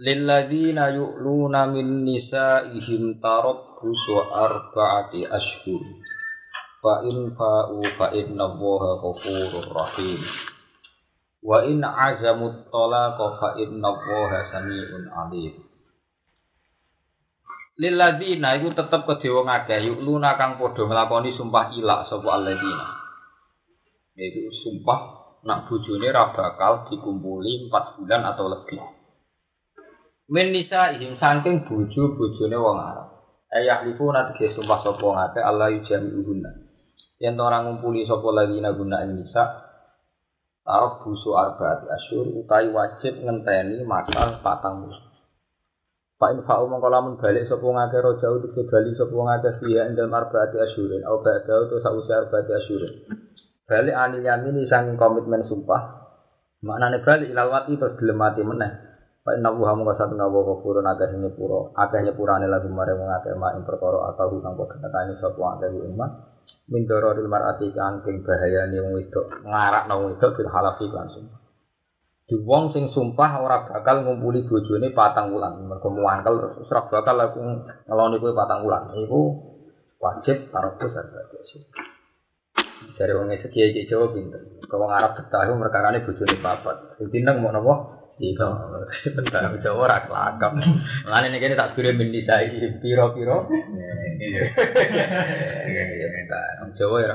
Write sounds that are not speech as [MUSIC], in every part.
Lilladzina yu'luna min nisa'ihim tarabbusu arba'ati ashhur. Fa in fa'u fa inna Allaha ghafurur rahim. Wa in azamu talaqa fa inna Allaha sami'un alim. Lilladzina iku tetep kedhe wong akeh yu'luna kang padha nglakoni sumpah ilak sapa alladzina. Yaiku sumpah nak bojone ra bakal dikumpuli 4 bulan atau lebih. Min nisa ihim saking bojo bojone wong Arab. Ayah lifu nanti sumpah sapa ngate Allah yujami uhunna. Yen ora ngumpuli sapa lagi naguna nisa tarok busu arbaati asyur utai wajib ngenteni masa patang bulan. Pak infa'u mongko lamun balik sapa ngake roja utuk bali sapa ngake siya ing dalem arbaati asyurin au ba'da utawa sausi arbaati asyurin. Balik anil yamin sang komitmen sumpah. Maknane balik ilal wati terus gelem mati meneh. Pak Inna Wuha muka satu nawa kafurun akeh nyepuro akeh nyepurane lagu mare wong akeh mak ing perkara atau hutang kok nekani sapa akeh iman. Min dararil mar'ati kangking bahayane wong wedok ngarakno wong wedok bil halafi langsung di wong sing sumpah ora bakal ngumpuli bojone patang wulan. Mergo muangkel ora bakal aku ngeloni kowe patang wulan. Iku wajib harga sih dari wong segi iki Jawa kau Arab betah merkarane bojone papat. Sing pinter mau nopo Iya, bentar Jawa ora kelakap. Lan ini kene tak bindi saya piro-piro. Iya. Iya, bentar. Jawa ya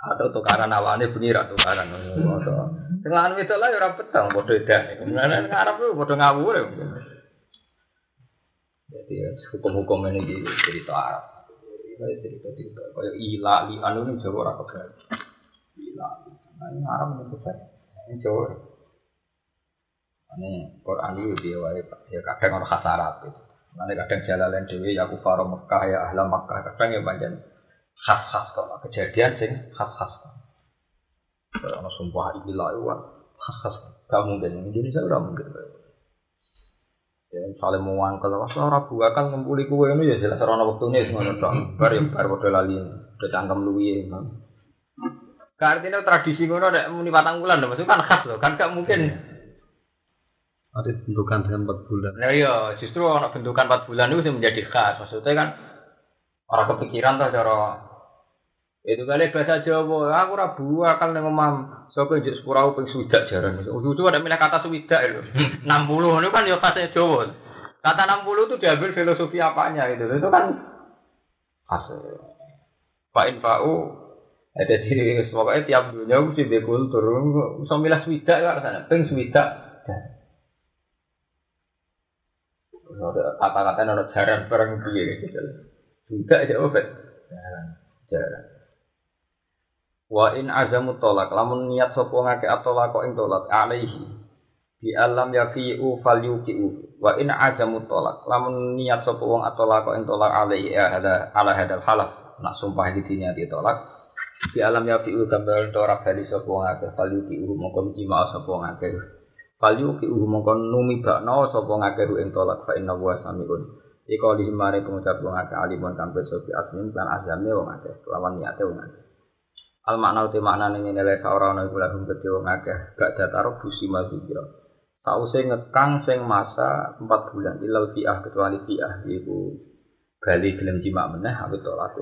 Atau tukaran awane bengi ra tukaran. Sing lan wedok lah ya ora petang padha edan. Kemudian ngarep lu padha ngawur. Jadi hukum-hukum ini di cerita Arab. Cerita-cerita kayak ila li anu ini Jawa ora kebetulan. Ila. Nah, Arab itu Ini Jawa. Ini Quran itu dia wae ya kadang orang khas Arab itu. Nanti kadang jalalan dewi ya kufar Mekah ya ahla Mekah kadang ya banyak khas khas kok kejadian sing khas khas. Orang sumpah ilah itu khas khas. Gak mungkin Indonesia udah mungkin. Ya saling mewangkel wah ora buakan ngumpuli kue ini ya jelas ora ana wektune sing ngono tok. Bar ya bar padha lali. Kecangkem luwihe. Artinya tradisi ngono nek muni patang bulan maksudnya kan khas loh, kan gak mungkin ada bentukan dengan empat bulan. Nah iya, justru orang bentukan empat bulan itu menjadi khas. Maksudnya kan orang kepikiran tuh cara itu kali bahasa Jawa, aku rabu akan neng omam. So aku jadi sepurau peng sudah jarang. Oh itu ada milah kata sudah itu. [LAUGHS] Enam puluh itu kan ya khasnya Jawa. Kata enam puluh itu diambil filosofi apanya itu. Itu kan khas. Pak Infa'u ada di pokoknya tiap dunia mesti dekultur. So milah sudah kan sana. Peng kata-kata ada jaran barang piye gitu. Juga aja obat. Jaran, jaran. Wa in azamu tolak, lamun niat sapa ngake atolak kok ing tolak alaihi. Bi alam yafi'u falyuqi'u. Wa in azamu tolak, lamun niat sapa wong atolak ing tolak alaihi ya ada ala hadal halaf. Nak sumpah di dinya ditolak. Bi alam yafi'u gambar ora bali sapa ngake falyuqi'u mongko jima sapa ngake. Falyu ki uhu mongkon numi bakno sapa ngakeru ing tolak fa inna wa samiun. Iko li mare pengucap wong akeh alimun kang beso fi asmin lan azamne wong akeh lawan niate wong akeh. Al makna uti makna ning ngene lek ora ana iku lahum kedhe wong akeh gak dataro busi mazikira. Sause ngekang sing masa 4 bulan ilal fi'ah kecuali fi'ah iku bali gelem jimak meneh awit tolak.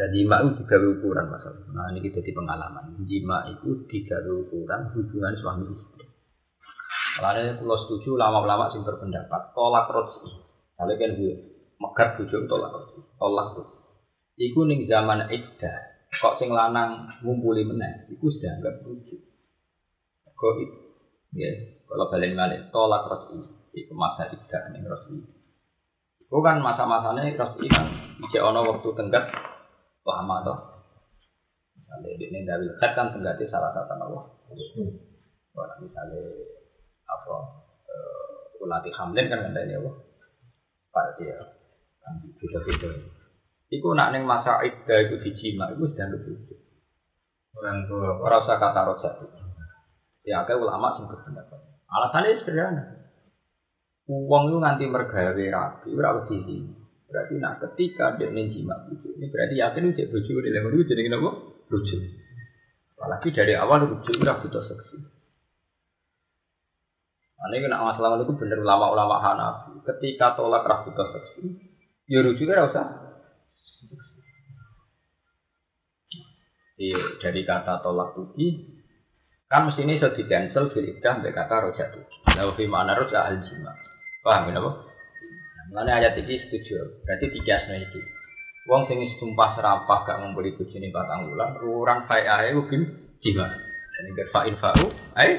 Dan jima itu tiga ukuran masalah. Nah ini kita di pengalaman. Jima itu tiga ukuran hubungan suami istri. Kalau setuju lama-lama sing berpendapat tolak rosi. Kalau kan gue megat bujuk tolak rosi. Tolak tuh. Iku ning zaman iddah. Kok sing lanang ngumpuli meneh. Iku sudah anggap bujuk. Kok itu. Ya, kalau balik balik tolak rosi. Iku masa iddah ning rosi. Iku kan masa-masanya rosi kan. Ijek ono waktu tenggat lama toh. Misalnya ini dari lekat kan tenggati salah satu Allah. Kalau misalnya apa ulati hamlin kan ngenteni apa? Pak dia kan beda-beda. Iku nak ning masa iddah iku dijima iku sedang bojo. Orang tua. Ora usah kata rojak. Ya akeh ulama sing berpendapat. Alasannya sederhana. Uang itu nganti mergawe rapi, ora wedi. Berarti nak ketika dia jima bojo, ini berarti yakin cek bojo di lemah itu jadi kenapa? Bojo. Apalagi dari awal bojo ora butuh seksi. Nah, ini kena masalah itu bener ulama-ulama Hanafi. Ketika tolak rah butuh seksi, ya rujuk ora usah. Iya, dari kata tolak tuki, kan mesti ini sudah di cancel fil sampai kata rojak tuki. Lalu fi mana rojak al jima. Paham ya apa? Mulane ayat iki setuju. Berarti tiga asna iki. Wong sing wis tumpah serapah gak ngumpuli bojone patang wulan, urang fae ae bin jima. Dan ingkar fa'in fa'u, ae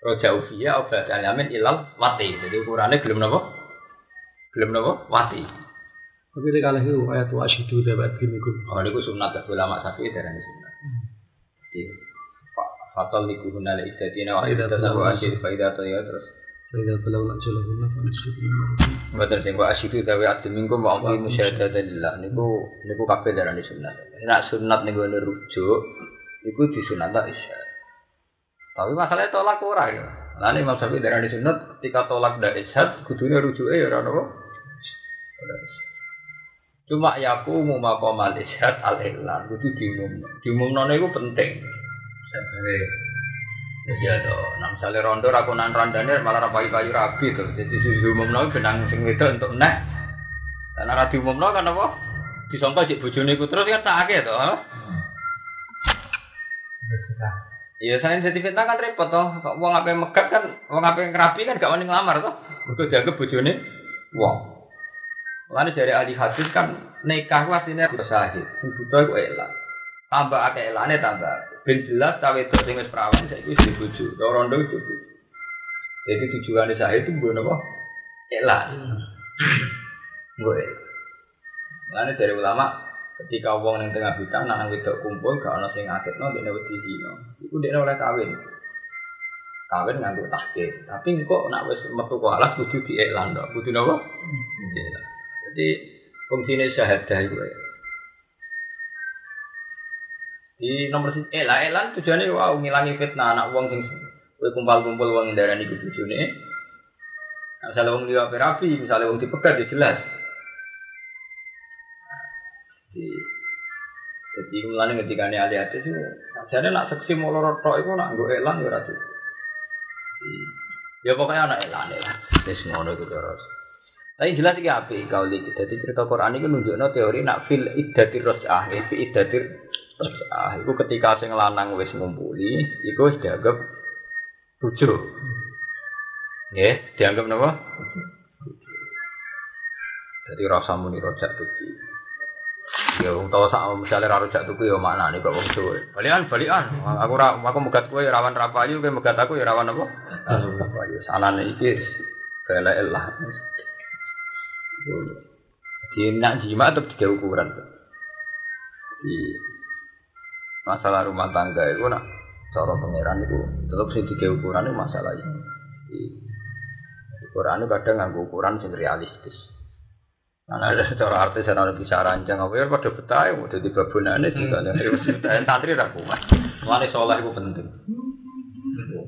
roja ufiya obat alamin ilal wati. Jadi ukurannya belum nopo? Belum nopo? Wati. Tapi ini kalau itu ayat wa asyidu dapat bimikum. Oh, ini sunat ke ulama sapi darah sunat. Jadi, fatal liku hunale idatina wa idatina wa asyid faidah ya terus Nak jalahunna fa asyidu Betul sing wa asyidu dawe adil minggu wa amri musyahadatan lillah niku niku kabeh darani sunat. Nek sunat niku rujuk iku disunat tak isya. Tapi masalahnya tolak ora ya. Lah nek Imam Syafi'i darani sunat ketika tolak ndak isya kudune rujuke ya ora napa? Ora isya. Cuma yaku mu maqamal isyad al ihlan kudu diumumno. Diumumno niku penting. Sabare Ya to, nah misalnya rondo rakunan randane malah rapai kayu rabi tuh. Jadi susu umumno benang sing wedok untuk nek. Dan ora diumumno kan apa? Disangka cek bojone iku terus kan tak akeh? Iya, saya jadi fitnah kan repot toh. Kok wong ape megat kan, wong ape ngerapi kan gak wani ngelamar toh. Mergo dianggap bojone wong. Mulane dari ahli hadis kan nikah ku asline sahih. Sing buta iku elang. Tambah akeh elane tambah. Ben jelas cawe wedok sing wis perawan saiki wis. Ora rondo itu. Jadi tujuannya sahih itu napa? Elang. Nggo elang. Mulane dari ulama ketika wong ning tengah hutan nang wedok kumpul gak ana sing ngaketno dene wedi zina. Iku dekne oleh kawin. Kawin nganggo tahkir. Tapi kok nak wis metu kok alas kudu diiklan tok. Kudu napa? Jadi fungsinya syahadah itu ya. Di nomor sini, elah elan tujuannya wow ngilangi fitnah anak uang sing kumpul-kumpul uang darah ini bojone. Nah, misalnya uang liwat rapi, misalnya uang dipegat ya jelas. Jadi, jadi mulane ketika ini ahli hadis itu, jadi nak seksi molor tok itu nak gue elan ya ratu. Ya pokoknya anak elan ya. Terus ngono itu terus. Tapi jelas iki apik kauli iki. Dadi cerita Quran iki nunjukno teori nak fil iddatir raj'ah, eh, fi iddatir raj'ah. Iku ketika sing lanang wis ngumpuli, iku wis dianggap bojo. Nggih, dianggap napa? Jadi rasa muni rojak tuki. Ya wong tau sak misale ra rojak tuku ya maknane kok wong suwe. Balikan balikan. Aku ra aku megat kowe ya rawan rapayu, kowe megat aku ya rawan apa? Rapayu. Salane iki kelek lah. Jadi nak jima tetap tiga ukuran. Jadi masalah rumah tangga itu nak cara pangeran itu tetap sih tiga ukuran itu masalah ini. Jadi, ukuran itu kadang nganggo ukuran yang realistis. Nah, ada [LAUGHS] cara artis yang bisa rancang apa ya pada betah ya udah di babonane juga [LAUGHS] ada santri ra kuat. Mulane soleh itu penting.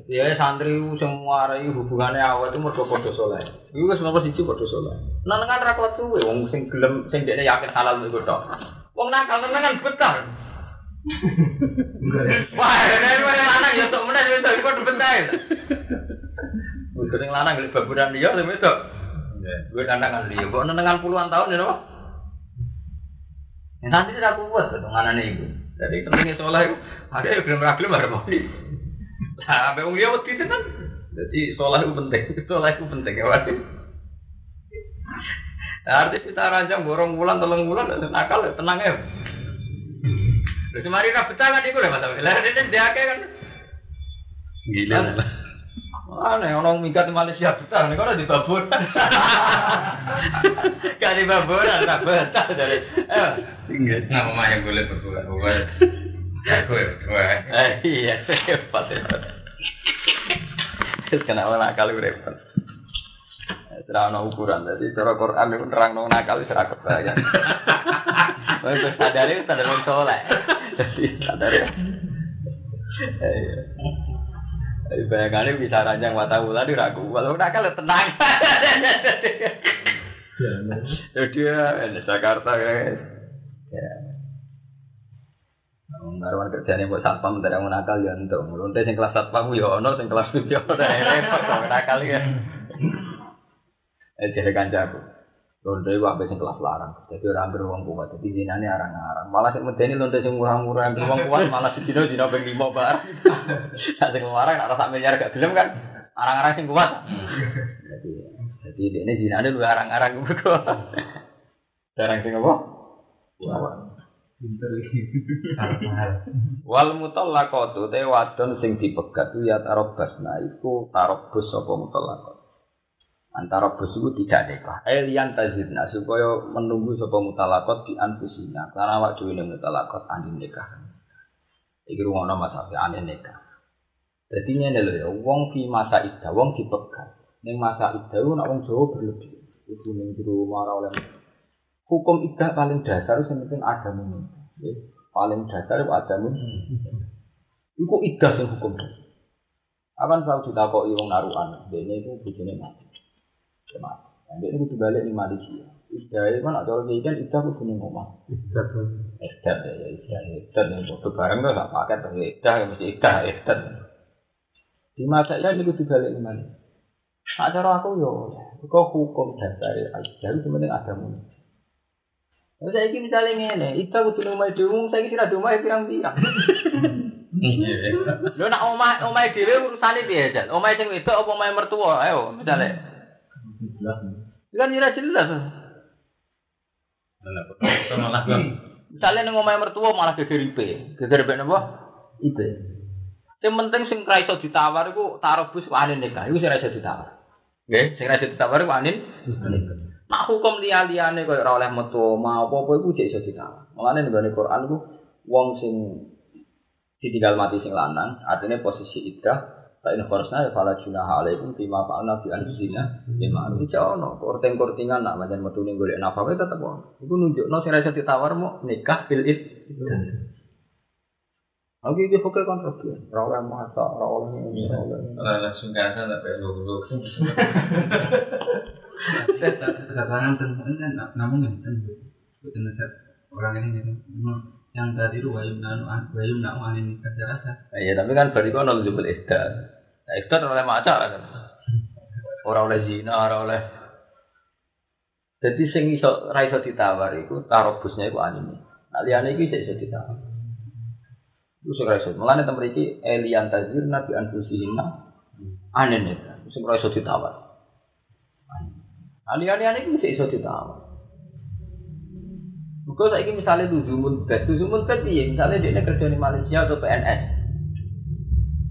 Ya santri semua rai hubungannya awal itu mergo padha soleh. Iku wis nomor siji padha soleh. Nenengan ra kuat suwe wong sing gelem sing dekne yakin halal iku tok. Wong nakal nenengan betah. Wah, nek wong lanang ya tok meneh wis iku betah. Wong sing lanang gelem baburan liya wis tok. Gue nandangan liya, kok nenengan puluhan tahun ya? Yang santri tidak kuat tuh nganane iku. Jadi pentingnya soleh iku ada yang gelem ra gelem arep mati. Nah, sampai wong liya wedi tenan. Jadi sholat itu penting, [LAUGHS] sholat itu penting ya. Nah, artis kita rancang borong bulan, telung bulan, nakal, tenang ya. Lalu kemarin ra betah kan iku lho Mas. Lah ini dia kan. Gila. Aneh, orang minggat Malaysia betah, nih kalau di Babon. [LAUGHS] Gak di Babon, tak betah dari. Eh. Nama maya boleh berbulan. Bukan. Gue, gue. eh, iya, repot ya. Terus kenapa nakal gue repot. Ora ana ukuran. Dadi cara Quran itu nerangno nakal wis ora kebayang. [LAUGHS] Wis sadare sadar wong saleh. Dadi sadare. Ayo bayangane bisa ranjang mata ora aku. Kalau nakal ya tenang. Jadi ya, Jakarta guys. Ya. Ngaruhan kerjanya buat satpam tidak mau nakal ya untuk meluntai sing kelas satpam ya ono sing kelas tujuh ono repot nakal ya. Eh jadi kancaku. Lontai wae sing kelas larang. Jadi orang beruang kuat. Jadi zinane arang-arang. Malah sing medeni lontai sing murah-murah yang beruang kuat malah sedino dino ping 5 bar. Sak sing larang ora sak miliar gak gelem kan. Arang-arang sing kuat. Jadi jadi ini zinane lu arang-arang gitu. Jarang sing apa? Pinter Wal mutallaqatu te wadon sing dipegat ya tarobasna iku tarobus sapa mutallaqat. Antara bus itu tidak nikah. Elian tazidna supaya menunggu sapa mutallaqat di anfusina. Karena awak dhewe ne mutallaqat andin nikah. Iki rumono masalah andin nikah. Dadi ngene lho ya, wong fi masa iddah, wong dipegat. Ning masa iddah ku nek wong berlebih. Itu ning marah oleh hukum iddah paling dasar sing penting ada mun. Paling dasar itu ada mun. Iku iddah sing hukum dasar. Akan selalu ditakoki wong naruhan, dene itu bojone mati. Ya mati. Nah, dia itu balik di Malaysia. Itu kan ada orang kan kudu ning omah. Bisa tuh. Iddah ya ya iddah iddah yang foto bareng tuh gak pakai tuh iddah ya mesti iddah iddah. Di masa itu kudu balik di Malaysia. Nah, cara aku yo, kok hukum dasar itu penting ada mun. Nah, saya ini misalnya ngene, itu kudu nang omah dhewe, saya kira di omah pirang-pirang. Lho nak omah omah dhewe urusane piye, Jal? Omah sing wedok apa omah mertua? Ayo, misale. Kan ora jelas. malah kan. Misalnya nang omah mertua malah geger IP. Geger IP napa? IP. Yang penting sing ra iso ditawar iku tarobus wani nikah. Iku sing ra iso ditawar. Nggih, sing ra iso ditawar wani. Nak hukum liya-liyane koyo ora oleh metu omah apa-apa iku jek iso ditawar. Mulane nggone Quran iku wong sing ditinggal mati sing lanang, artinya posisi iddah Fa in kharasna ya fala junaha alaikum bima fa'alna fi anfusina bil ma'ruf. Iki ono korting-kortingan nak pancen metu ning golek nafkah tetep ono. Iku nunjukno sing ra iso ditawar mau nikah bil id. Oke, iki fokus kontrol. Ora oleh masa, ora ini, ora ini. Ora langsung kasa tapi lu Katakan tentang namun yang tentu betul orang ini gitu. Yang tadi itu wayum nanu wayum nanu anin kerja rasa. Iya, tapi kan bariku ono jebul iddah. Nah, iddah ora oleh maca kan. Ora oleh zina, ora oleh Jadi sing iso ra iso ditawar iku tarobusnya iku anime. Nah, liyane iki iso ditawar. Iku sing ra iso. Mulane elian tazirna bi anfusihinna anene. Sing ra iso ditawar. Ali-ali iku iso ditawar. Mergo saiki misalnya luzumun bed, luzumun bed piye? Misalnya dia kerja di Malaysia atau PNS.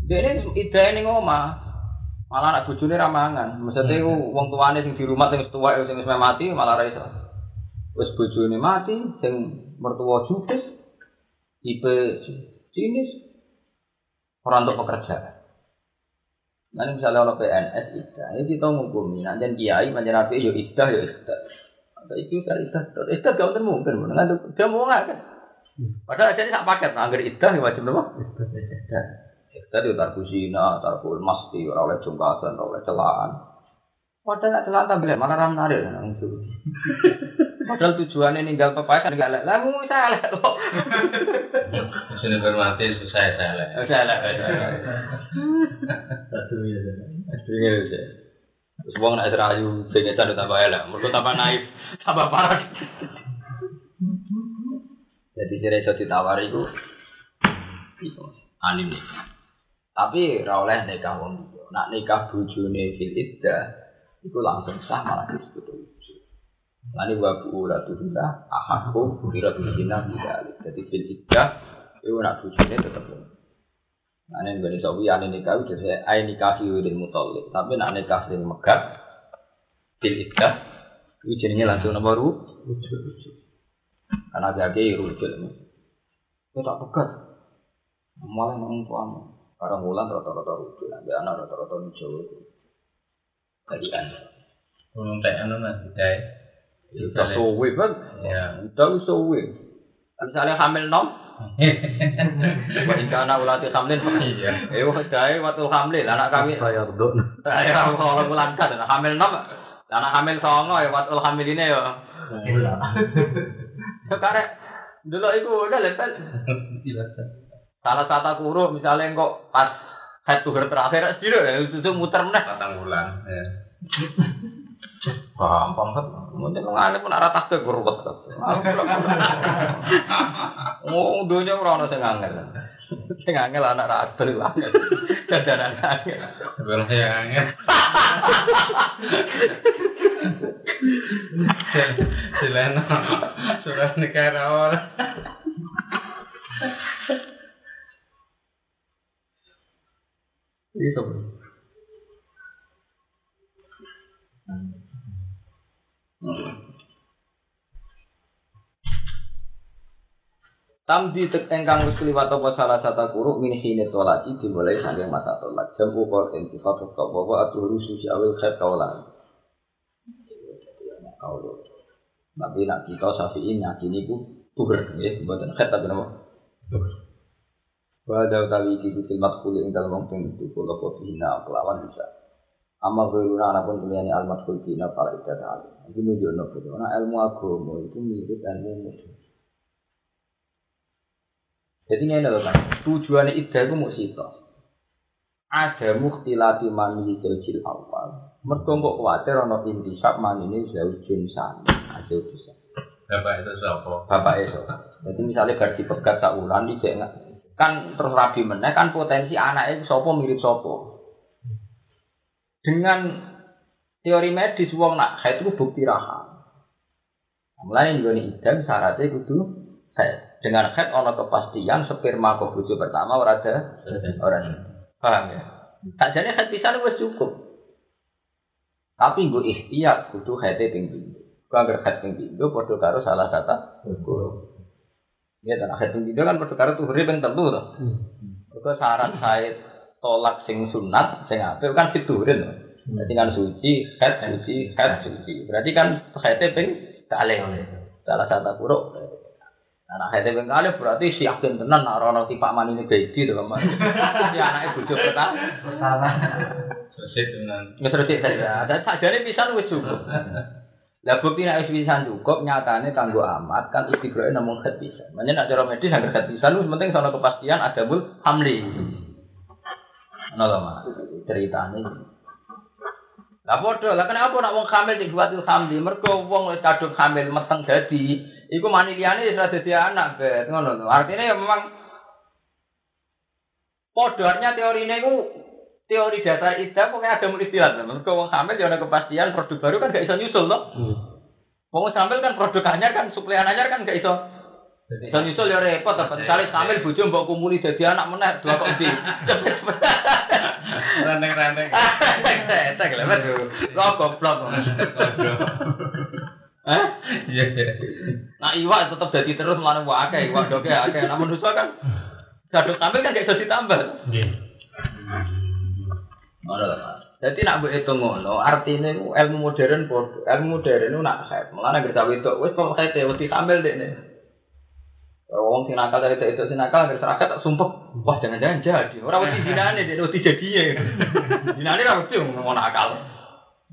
Dia ini ide ning omah. Malah anak bojone ra mangan. Maksudnya wong tuane sing di rumah sing tuwa sing wis mati malah ra iso. Wis bojone mati, sing mertua judes, tipe jenis orang untuk pekerjaan. Nanti misalnya orang PNS idah, ini kita ngukumi. Nanti kiai, panjang api, yo idah, yo idah. Itu cari idah, idah gak mungkin mungkin, dengan dia mau nggak kan? Padahal aja ini tak paket, anggar idah, ya wajib nama. Idah, idah itu tar kusina, tar kul masti, orang oleh jungkasan, orang oleh celaan. Padahal nggak celaan tapi malah ram narik, Padahal tujuannya ninggal pepaya kan nggak lek, lah mau saya lek kok. Sini bermati susah ya saya lah. Saya lek, Satu ya. Iya, iya. Terus wong nek rayu bengetan tambah elek, mergo tambah naif, tambah parah. Jadi ciri iso ditawari iku anim nikah. Tapi ora oleh nikah wong liya. Nak nikah bojone fil iddah iku langsung sah malah disebut. Lani wa bu ulatullah ahakku biradina bidalik. Jadi fil iddah iku nak bojone tetep Nah, ini gak bisa wih, ane nikah udah saya, ay nikah hiwidin mutalik. Tapi nak nikah sing megat, til iddah, itu jadinya langsung nomor ru, karena jadi rujuk ini. Itu tak pegat. Malah nang tuamu. Karena mulan rata-rata rujuk, nanti anak rata-rata itu. Jadi kan. Ngomong tak anu mas, dai. Udah suwe kan? Ya. Udah suwe. Misalnya hamil nom, wa ingkana ulati hamlin. Iya. Eh wah dae waktu hamil anak kami. Saya redok. Saya kalau bulan kan hamil nom. Anak hamil songo ya waktu hamil ini ya. Sekarang dulu itu udah level. Salah satu guru misalnya kok pas head to terakhir sih ya itu muter meneh. Patang bulan. Ya. Gampang kan. Mungkin ngene pun arah tas guru bet. Oh, dunia ora ono sing angel. Sing angel anak ra adil angel. Dadaran angel. Sebelum saya angin. Sileno. Surat negara orang. Itu. Tamdi tek engkang wis kliwat apa salah satu guru min hine tolaki dimulai saking masa tolak jam ukur intifat wa wa atuh rususi awil khair kaulan. Kaulo. Tapi nak kita safiin yakini ku tuhur ya buatan khair tapi nama. Wada utawi iki kutil madkhul ing dalem wong itu kula hina kelawan bisa. Amma guruna anapun kuliyane al madkhul dina para ibadah. Iki nunjukno bahwa ilmu agama itu mirip ilmu musuh. Jadi ini loh kan, tujuannya ida itu mau sito. Ada mukhtilati mani jil awal. Mereka kok khawatir ono intisab mani ini jauh sani, jauh bisa. Bapak itu siapa? Bapak itu. Jadi misalnya gaji pegat tak ulan di kan terus rabi meneh kan potensi anaknya itu sopo mirip sopo. Dengan teori medis wong nak haid itu bukti raham. Mulai nih idam syaratnya kudu haid. Dengan head ono kepastian sperma kok bojo pertama ora ada orang paham ya? Tak jadi head bisa wis cukup. Tapi gue ikhtiar kudu ping pindho. Kok agar head ping pindho padha karo salah guru. Ya dan head ping pindho kan padha karo tuhuri ping telu to. Kok syarat haid tolak sing sunat sing apik kan fiturin Berarti kan suci, head suci, head suci. Berarti kan head ping kalih. Salah satu buruk Nah, Anak hete ping kali berarti si yakin tenan nek ora tipak manine gaji to, Mas. Si anake bojo pertama. Salah. Selesai dengan Wis resik saja. Dan sajane pisan wis cukup. Lah bukti nek wis pisan cukup nyatane kanggo amat kan istiqroe namung pisan. Makanya nek cara medis anggar khat pisan penting sono kepastian ada bul hamli. Ana lho Mas. Ceritane. Lah padha, lah kenapa nek wong hamil sing buatil hamli? Mergo wong wis kadung hamil meteng dadi iku mani liyane wis ora dadi anak, bet. Ngono lho. Artinya ya memang podornya teorine iku teori dasar ida pokoknya ada istilah. Mergo wong hamil ya kepastian produk baru kan gak iso nyusul toh. Wong hamil kan produk anyar kan suplai anyar kan gak iso iso nyusul ya repot apa misalnya hamil bojo mbok kumuli dadi anak meneh dua kok di. ranteng-ranteng. Lo goblok. Hah? Iya, iya. Nah iwak tetap jadi terus mana buat akeh iwak doke akeh. Nah manusia kan tampil kan gak bisa ditambah. Nggih. Lho, Mas. Jadi nak mbok hitung ngono, ilmu modern. Ilmu modern itu nak haid. Mulane gerta wedok wis kok haid wedi tampil dekne. Wong sing nakal dari itu sing nakal agar serakat tak sumpah. Wah jangan-jangan jadi. Orang wedi dinane dia wedi jadi ya. Dinane ra wedi wong nakal.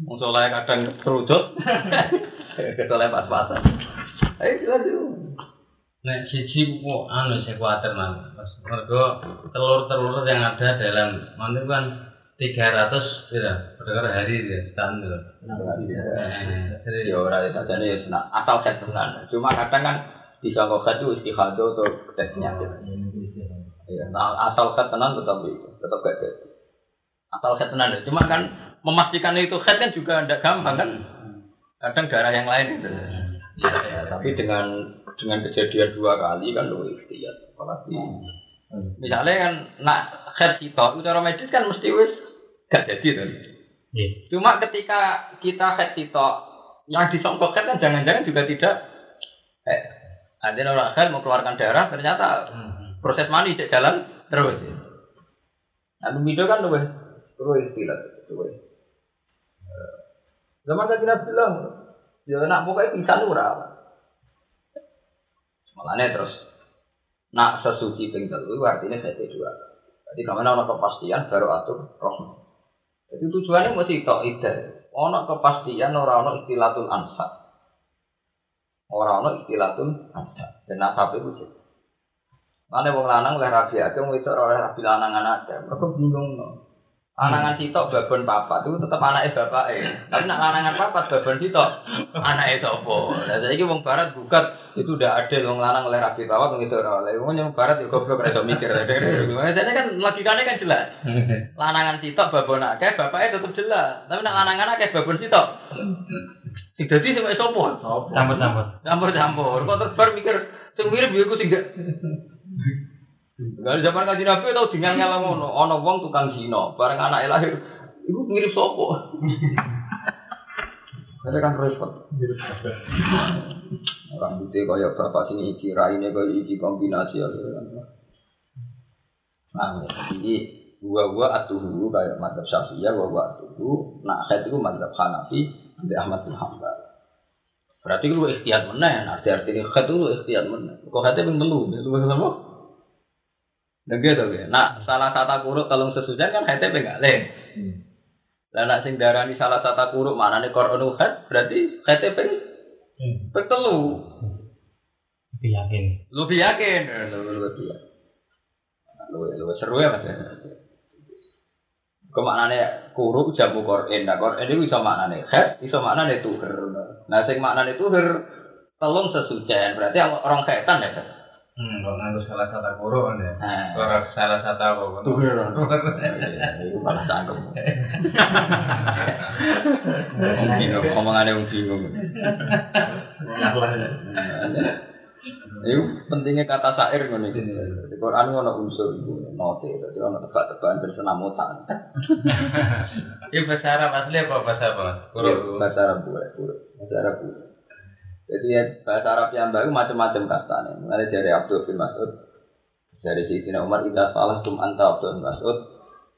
Wong soleh kadang kerujut. [LAUGHS] Kesoleh pas-pasan. Ayo lanjut. Nek siji kok anu saya kuatir nang. Mergo telur-telur yang ada dalam mana kan 300 ya, per hari ya, standar. Ya ora itu jadi ya nah, asal set tenan. Cuma kadang kan bisa kok itu istihadah atau tes penyakit. Ya, nah, asal set tenan tetap itu, tetap gak ada. Asal set tenan. Cuma kan memastikan itu head kan juga tidak gampang kan. Kadang darah yang lain itu. Ya, ya, tapi dengan dengan kejadian dua kali kan lu ikhtiar. Apalagi misalnya kan nak head kita, itu cara medis kan mesti wis gak jadi tuh. Cuma ketika kita head kita yang disongkok head kan jangan-jangan juga tidak eh, ada orang mau keluarkan darah ternyata proses mani cek jalan terus. Nah, video kan luwih luwih istilah luwih Zaman kan Nabi bilang, ya nak pokoknya pisan ora. Malahnya terus nak sesuci ping telu artinya saya dua. Jadi ke mana ono kepastian baru atur roh. Jadi tujuannya mesti tok ide. Ono kepastian ora ono istilatul ansat. Ora ono istilatul ansat. Dan nasab itu sih. Mana wong lanang oleh rabi aja, wong wedok oleh rabi lanangan aja. Mereka bingung no. Anangan sitok babon papa itu tetap anaknya bapak Tapi nak lanangan papa babon sitok anaknya sopo. Nah jadi wong barat gugat itu udah ada wong lanang oleh rabi papa wong itu oleh wong yang barat juga goblok rada mikir. Jadi kan logikanya kan jelas. [LAUGHS] Lanangan sitok babon akeh bapaknya tetap jelas. Tapi nak lanangan akeh babon sitok. Sing dadi sing sopo? Campur-campur. Campur-campur. Kok terbar mikir sing mirip yo iku sing Gak zaman kaji nabi tau dengan ngalah ngono, ono wong tukang zino, bareng anak lahir, itu mirip sopo. Ada kan repot. Rambutnya kaya bapak sini iki, raine kaya iki kombinasi ya. Nah, jadi gua gua atuhu kayak madzhab syafi'iyah, gua gua atuhu. Nah, saya itu madzhab hanafi, di Ahmad bin Hambal. Berarti lu ikhtiar meneh, arti artinya khat itu ikhtiar meneh. Kok khatnya ping telu, lu sama? Nah gitu ya. Nak salah satu kuruk kalau sesujan kan hati enggak leh. Lah nak sing darani salah satu kuruk mana nih koronu hat berarti hati peng pertelu. Lebih yakin. Lebih yakin. Lebih yakin. Lebih seru ya mas. Kemaknane kuruk jamu Quran. Nah Quran itu bisa maknane hat, bisa maknane tuher. Nah sing maknane tuher telung sesujan berarti orang kaitan ya. Hmm, kok nganggo salah satu kan ya. Ora salah satu apa kan. Tuh, Itu malah cangkem. [LAUGHS] Bingung, omongannya wong bingung. Itu pentingnya kata syair ngono iki. Di Quran ono unsur iku note, dadi ono tebak-tebakan bersenamutan. [LAUGHS] Ini bahasa Arab asli apa bahasa apa? Kuro. Bahasa Arab boleh. Bahasa Arab boleh. Jadi ya, bahasa Arab yang baru macam-macam katanya. Mulai dari Abdul bin Mas'ud, dari Sayyidina Umar, Ida salah tum anta Abdul bin Mas'ud,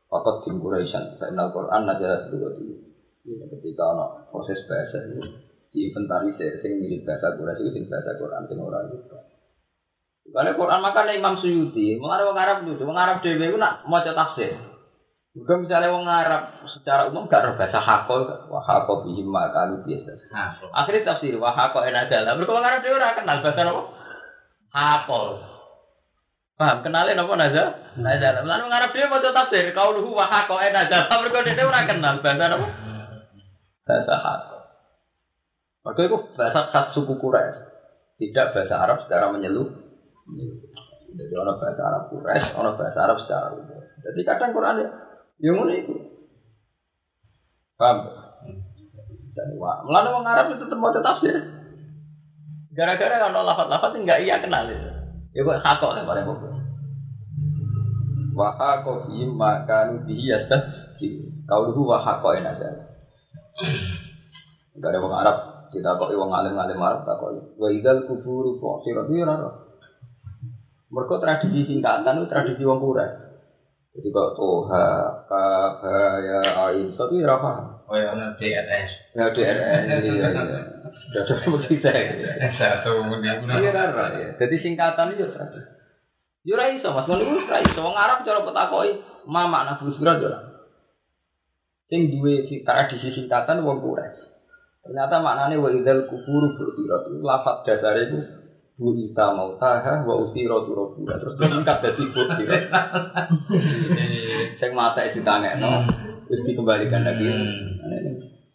Fakat tim Quraisyan, Fa'inal Quran najalah dulu di ketika ada proses bahasa itu diinventarisir, sing mirip bahasa Quraisy itu sing bahasa Quran, sing orang itu. Karena Quran makanya Imam Suyuti, mengarang orang Arab itu, orang Arab dewi itu nak mau tafsir. Juga misalnya orang Arab secara umum gak roh bahasa hakol, wah hakol bihim makan biasa. Akhirnya tafsir wah hakol enak jalan. Mereka orang Arab dewi orang kenal bahasa apa? Hakol. Paham? Kenalin apa naza? Naza. Lalu orang Arab mau tafsir, kau luhu wah hakol enak jalan. Mereka dewi orang kenal bahasa apa? Bahasa hakol. Maka itu bahasa khas suku Quraisy. Tidak bahasa Arab secara menyeluruh. Jadi orang bahasa Arab Quraisy, orang bahasa Arab secara umum. Jadi kadang Quran ya, ya ngono itu. Paham? Jadi wah, melanda orang Arab itu tetap mau tafsir. Gara-gara kalau lafat-lafat enggak iya kenal itu. Ya kok hakok lah paling pokok. Wa hakok imma kanu bihi Kau dulu wa hakok enak. Enggak ada orang Arab kita kok wong alim-alim Arab tak kok. Wa idzal kuburu fusirat ya ora. Mereka tradisi singkatan itu tradisi wong Quraisy. Jadi kok toha, kaf, ya, ain, satu ya paham. Oh ya, ada DRS. Ya DRS, iya iya. Sudah ada begitu Satu kemudian. Iya kan, ya. Jadi singkatan itu tradisi. Yo ora iso, Mas. Ngono ora iso. Wong Arab cara petakoki mama nak fusra yo ora. Sing duwe tradisi singkatan wong Quraisy. Ternyata maknanya wa idzal kufuru bu'irat itu lafaz dasar itu bu ita mau taha wa usiro turo terus disingkat dari bu'irat. Saya mata itu tanya no, terus dikembalikan lagi.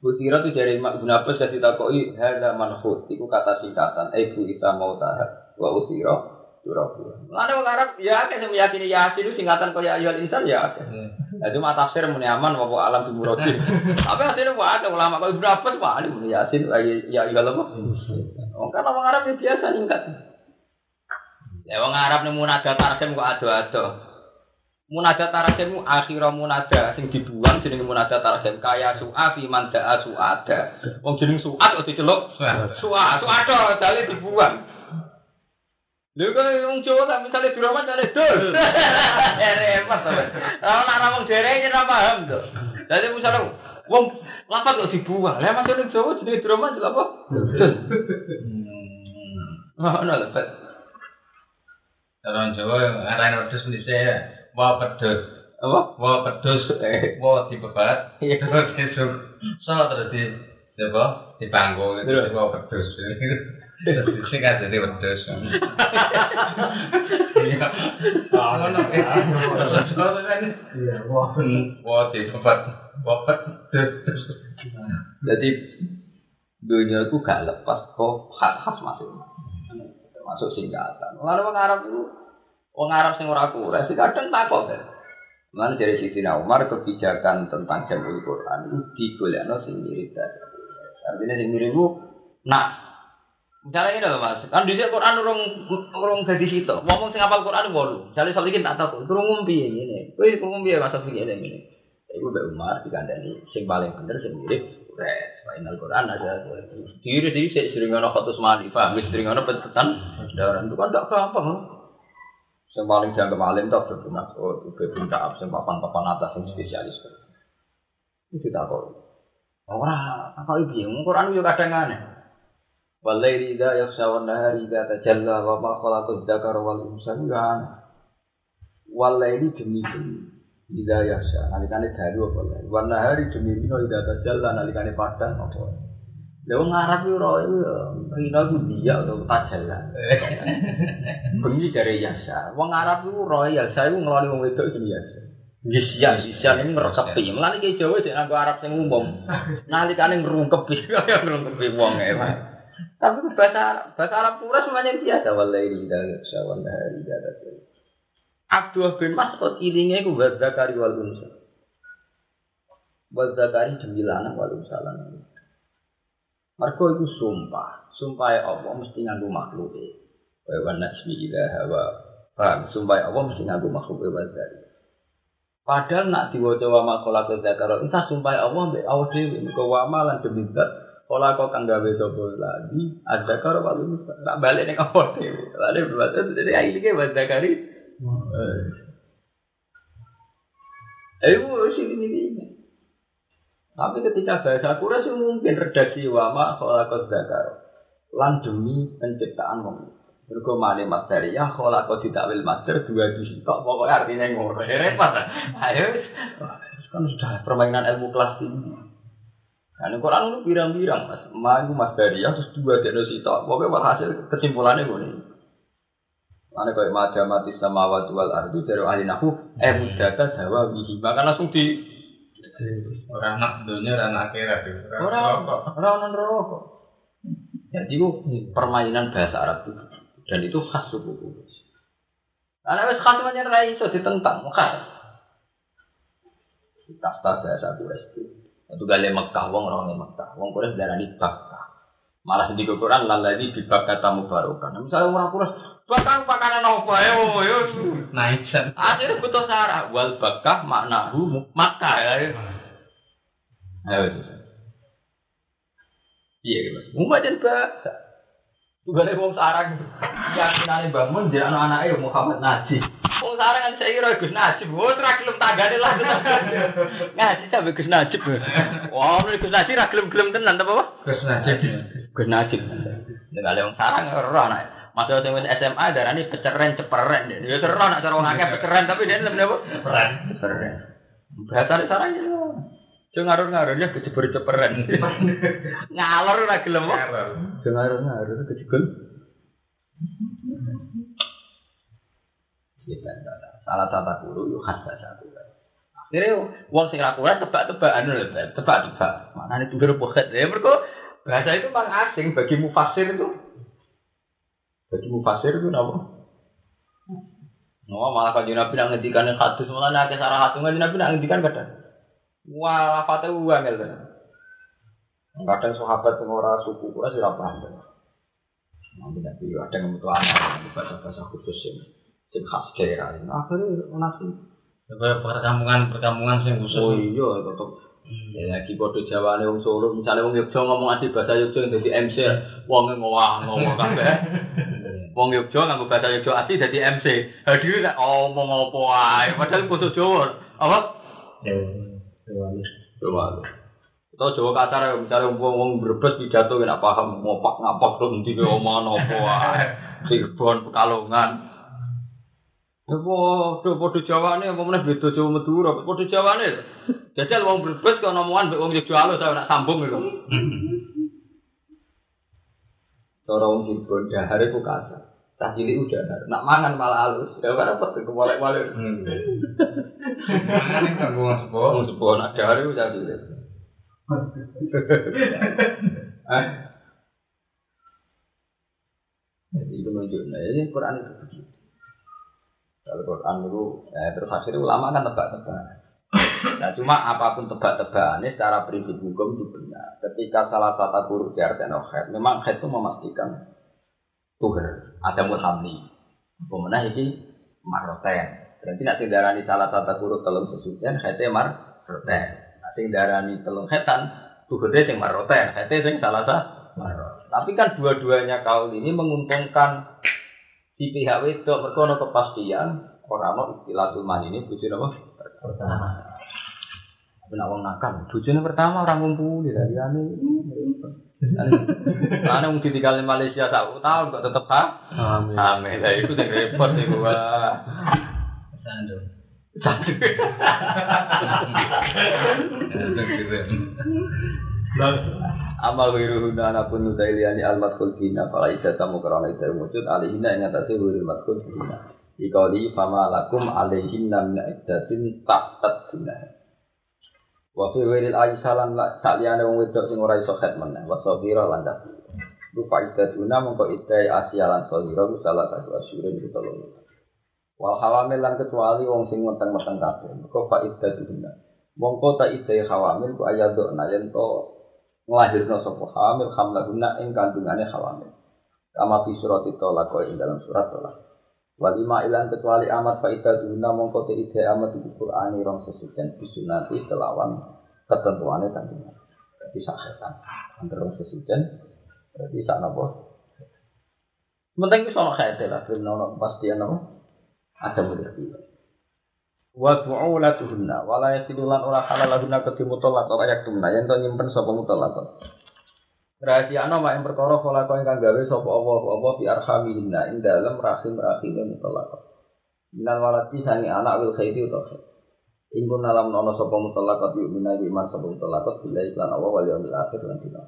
Butira itu dari Mak Abbas jadi takoi hada manhut itu kata singkatan eh bu ita mau taha wa usiro turo Lalu orang Arab ya kayak meyakini yasin itu singkatan kaya ayat insan ya. Nah, cuma tafsir muni aman wa alam bi muradin. [LAUGHS] Tapi hasilnya wah ada ulama kalau Abbas wah ini muni yasin ya ya apa? Wong kan orang Arab ya biasa ningkat. Ya wong Arab nih munajat tarsim kok ado-ado. Munajat tarsim akhir munajat sing dibuang jenenge munajat tarsim kaya su'a fi man da'a su'ada. Wong jeneng su'at kok diceluk su'a su'ada dale dibuang. Lha kok wong Jawa tak misale diramat jane dul. Repot to. Ora ana wong dereng ora paham to. Dadi misale Wong lapat kok dibuang. Lah masuk ning Jawa jenenge apa? Hmm. Lho, Pak. Orang Jawa ngarani wedhus mesti wah pedhus. Apa? Wah pedhus. Eh, Wah dibebat. Iya. Terus disuk. So terus di apa? Dipanggo gitu. Terus? Wah pedhus. [LAUGHS] Aja di wedhus. Ah. Jadi dunia itu gak lepas kok khas-khas masing-masing. Termasuk singkatan. Lalu orang Arab itu, orang Arab sing ora kuras, kadang takut kan. Mana dari Sidina Umar kebijakan tentang jamul Quran itu digolekno sing mirip. Artinya sing mirip nak Misalnya ini loh mas, kan di Quran urung urung jadi situ. Ngomong sing apal Quran walu. Misalnya soal ini tak tahu, urung ngumpi ini. Wih, ngumpi ya masa begini ini. Ibu Mbak Umar dikandani sing paling bener sing mirip Res, Final Quran aja. Diri diri sih sering ono foto mani, paham? Sering ono petetan. Daran itu kan tak gampang. Yang paling jangan kemalim tak berguna. Oh, itu bebinta sing papan-papan atas yang spesialis. Itu tak kok. Ora, apa? Wong Quran yo kadang aneh. Walaili idza yakhsha wan nahari idza tajalla wa ma khalaqad dzakara wal unsa ya. Walaili demi demi Ida yasya, nalikane dalu apa lain. Warna hari demi dino ida tajalla nalikane padang apa. Lha wong Arab yo ora ya rina ku dia atau tajalla. [LAUGHS] Bengi dari yasya. Wong Arab iku ora yasya iku ngeloni wong wedok jenenge yasya. Gisya, gisya ini ngerekepi. Mulane ki Jawa sik nganggo Arab sing umum. [LAUGHS] Nalikane ngrungkepi, kaya [LAUGHS] ngrungkepi wong e. Tapi itu bahasa bahasa Arab pura semuanya biasa. Wallahi ida yasya, wallahi ida tajalla. Abdullah bin Mas'ud ilinge ku wa zakari wal unsa. Wa zakari demi lanang wal unsa lanang. Mergo iku sumpah, sumpah Allah mesti nganggo makhluk e. Wa wa nasmi ila hawa. Paham, sumpah Allah mesti nganggo makhluk e wa zakari. Padahal nak diwaca wa ma khala zakara, entah sumpah Allah mbek awak dhewe mergo wa ma lan demi zat Kala kok kang gawe sapa lagi, ada karo wal unsa. Tak balik ning awak dhewe. Lha berarti jadi ilinge wa zakari Eh, sini ini. Tapi ketika bahasa Quraisy itu mungkin redaksi wama kholakot zakar. Lan demi penciptaan wong. Mergo materi ya kholakot ditakwil master dua di tok pokoknya artinya ngono. Repot. Ayo kan sudah permainan ilmu kelas tinggi. Nah, ini Quran itu birang-birang, mas. Ma itu mas dari ya, terus dua di sitok. Pokoknya hasil kesimpulannya gue Ane kaya maja mati sama wal ardu dari ahli nahu eh mudata jawa wihi bahkan langsung di Orang nak dunia, orang akhirat. orang orang non rokok. Jadi itu permainan bahasa Arab itu dan itu khas suku Quraisy. Karena wes khas macam rai iso ditentang khas. Kasta bahasa Quraisy itu. Itu gale Mekah, wong orang Mekah, wong Quraisy darani Bakkah. Malah di Quran lalani di Bakkah mubarokan. Misalnya orang Quraisy Bahkan makanan apa ya, yo. Naik Akhirnya butuh sarah. Wal bakah maknahu makkah ya. Ayo. Iya. Umat dan bahasa. Juga ada wong sarang. Yakinane bangun dia anak-anaknya Muhammad Najib. Wong sarang kan saya kira Gus Najib. Wah, ora gelem tanggane lah. [LAUGHS] Ngaji sampe Gus Najib. Wah, Gus Najib ra gelem-gelem tenan ta apa? Gus Najib. Gus Najib. Nek ada wong sarang ora ana. Masuk sing wis SMA darani peceren ceperen. Ya seru nak cara wong akeh peceren tapi dia lebih apa? Peran. Ceperen. Bahasa sarang ya. Jangan ngarur-ngarur ya kecebur ceperen. [LAUGHS] Ngalor ora gelem. Jangan ngarur-ngarur kecebur. Salah tata guru yuk khas bahasa. Akhirnya wong sing ra kuat tebak-tebakan lho, tebak-tebak. Maknane tunggu poket. Ya mergo bahasa itu memang asing bagi mufasir itu. Bagi mufasir itu apa? Oh, malah kanjeng Nabi nak ngendikan hadis malah nak sarah hadis kanjeng Nabi nak ngendikan kadang. Wah, lafate uang gitu. Kadang sahabat yang suku ora sih ora paham. Nanti Nabi ada yang butuh anak bahasa-bahasa khusus yang yang khas daerah. Akhirnya nasi. Coba perkampungan perkampungan sing khusus. Oh iya, tetep Ya lagi podo Jawane wong Solo, misalnya wong Yogyakarta ngomong asli bahasa Yogyakarta dadi MC, wong ngowah ngomong kabeh. [LAUGHS] Wong Yogyakarta nganggo bahasa Yogyakarta asli dadi MC. Hadir nek ngomong apa wae, padahal kudu Jawa. Apa? Ya, ya. Jawa. Tau Jawa kasar ya, misalnya wong berbes pidato ya paham ngopak ngapak tuh nanti ke omongan apa wae. [LAUGHS] Cirebon Pekalongan. Ya podo podo Jawane apa meneh beda Jawa Madura, podo Jawane. Jajal wong berbes kok omongan mbek wong Jogja saya nak sambung gitu. Cara wong Cirebon dahar iku kasar. Cah cilik udah nak mangan malah halus. Ya ora repot kewalek-walik. Mangan kan gua sepuh. Wong sepuh nak dahar iku cah cilik. [LAUGHS] Eh. Jadi itu menunjukkan ini Quran itu. Kalau Quran itu, eh, terus akhirnya ulama kan tebak-tebak. Nah cuma apa pun tebak-tebakannya secara prinsip hukum itu benar. Ketika salah satu huruf di artian khed, memang khed itu memastikan tuher, ada mulhamli. Pemenang ini marroten. Berarti nak darani salah satu huruf telung sesucian, khednya marroten sing darani telung hetan, tuhurde sing maroten, hete sing salah marot. Tapi kan dua-duanya kaul ini menguntungkan si pihak wedok mereka ono kepastian orang ono istilah tulman ini bujur apa? Pertama. Benak wong nakal, bujurnya pertama orang ngumpul di dari ane. Ane wong ditinggal di Malaysia satu tahun kok tetep ha? Amin. Amin. Lah itu sing repot nih gua. Sando. Satu. Amal wiru huna pun nudailiani al madkhul bina fala tamu karena itu wujud alihina yang atasnya wiru madkhul bina. Ikauli fama lakum alaihinna min iddatin ta'tat bina Wa fi wiril aisalan sakliyane wong wedok sing ora iso khat meneh. Wa sabira lan Rupa iddatuna mongko idai asyalan sabira salah satu asyurin itu tolong Wal hawamil lan kecuali wong sing meteng-meteng kabeh. Mergo faida dina. Mongko ta ide hawamil ku ayado yen to nglahirno sapa hamil hamlahuna ing kandungane hawamil. Kama fi surat tolak ing dalam surat tolak. Walima ilan kecuali amat faida dina mongko te ide amat di Qur'ani rong sesucian bisunati kelawan ketentuane kandungan. Berarti sahetan. Antara rong sesucian berarti sak napa? Penting wis ana kaite lah, ben ono kepastian apa? ada mudah. Wa bu'ulatuhunna wa la yasilulan ora halal lahunna kedhi mutallaq ora yak yen to nyimpen sapa. Rahasia ana mak ing perkara kala kau ingkang gawe sapa apa apa fi arhamihinna ing dalem rahim rahime mutallaq. Minal walati sangi anak wil khairi utawa Ingkun alam nono sapa mutallaqat yuk minawi iman sapa mutallaqat bila iklan Allah wal yaumil akhir lan dina.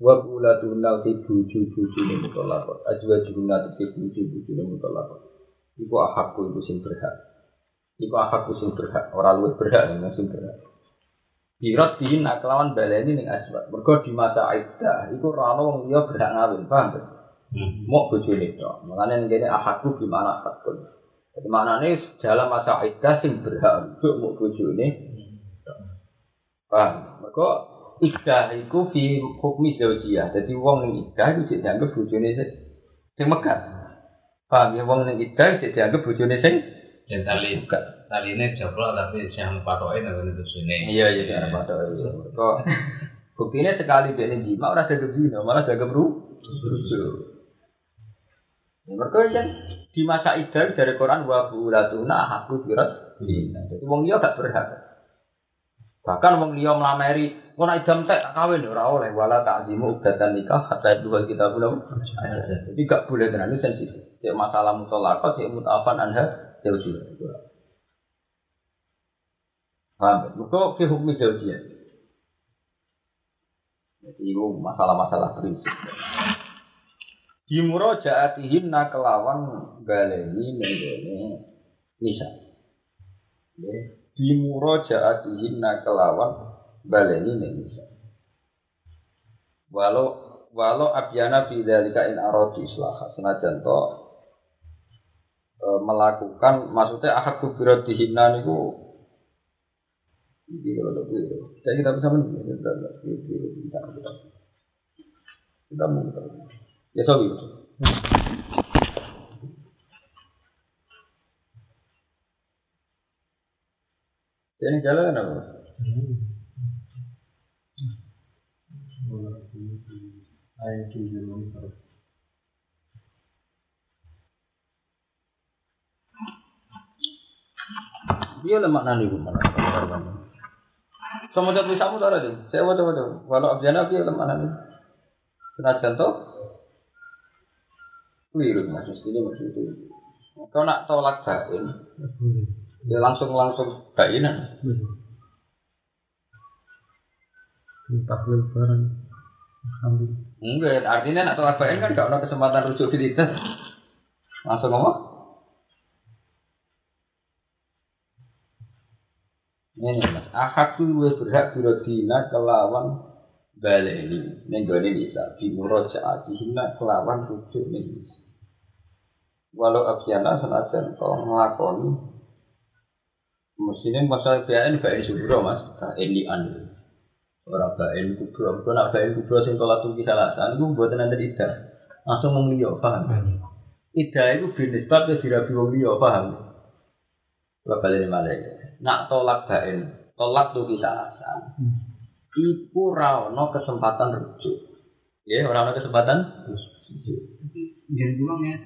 Wa bulatuna ti buju-buju ni mutallaqat azwajuna ti buju-buju ni mutallaqat. Iku ahakku iku sing berhak. Iku ahakku sing berhak. Orang luwih berhak sing berhak. Birot di nak kelawan baleni ning asbat. Mergo di masa aidah iku ora wong liya berhak ngawin, paham ta? Hmm. Bojone tok. Mulane ngene ahakku gimana hakun. Jadi maknane dalam masa aidah sing berhak untuk mok bojone. Paham? Mergo Idah iku fi hukmi zaujiyah. Jadi wong ning idah iku dianggap bojone sing megat. Paham ya wong ning ida jadi dianggap bojone sing dan tali tali ini joplok tapi yang patokin apa itu sini iya iya yang patokin kok buktinya sekali dia ini jima orang jaga zina malah jaga bru mereka kan di masa idal dari Quran wa bulatuna aku birat jadi wong dia gak berhak. Bahkan wong dia melamari Kau idam tek kawin? Ora oleh wala ta'zimu ubdatan nikah hatta dua kita belum. Jadi gak boleh tenan sensitif. Masalah mutolakot, cek mutafan anda juga. Paham? Mereka ke hukum jauh Jadi itu masalah-masalah prinsip. Di murojaatihim kelawan galeni nenggone nisa. Di murojaatihim kelawan baleni nisa. Walau walau abyana fi dzalika in aradu islah senajan to e, melakukan maksudnya ahad kubiro dihina niku ini kalau saya kita bisa menjadi kita bisa kita kita mau ya sorry Ini jalan apa? Ayat Dia lemak nani mana? Sama jatuh tulisanmu tak ada Saya mau coba coba. Walau abjana piye lemana nih. Senajan to. Keliru maksud ini maksud itu. Kau nak tolak bain, ya langsung langsung bainan. Lebaran. Alhamdulillah. Enggak, artinya nak tolak bain kan gak ada kesempatan rujuk di Langsung ngomong. Ini mas, tuh gue berhak birodina kelawan baleni nenggone bisa bimurajaatihina kelawan rujuk ning bisa. Walau abjana senajan kau ngelakoni Mestinya masalah BAN BAN subro mas, BAN lian Orang BAN kubro, kalau nak BAN kubro sing tolak tuh kisah lasan, itu buat nanti tidak langsung memilih, paham? Ida itu binisbat ke dirabi wong liya, paham? Kalau balik malah nak tolak bain, tolak tuh bisa alasan. Iku rano kesempatan rujuk. Ya, orang ada kesempatan rujuk. Jangan pulang ya,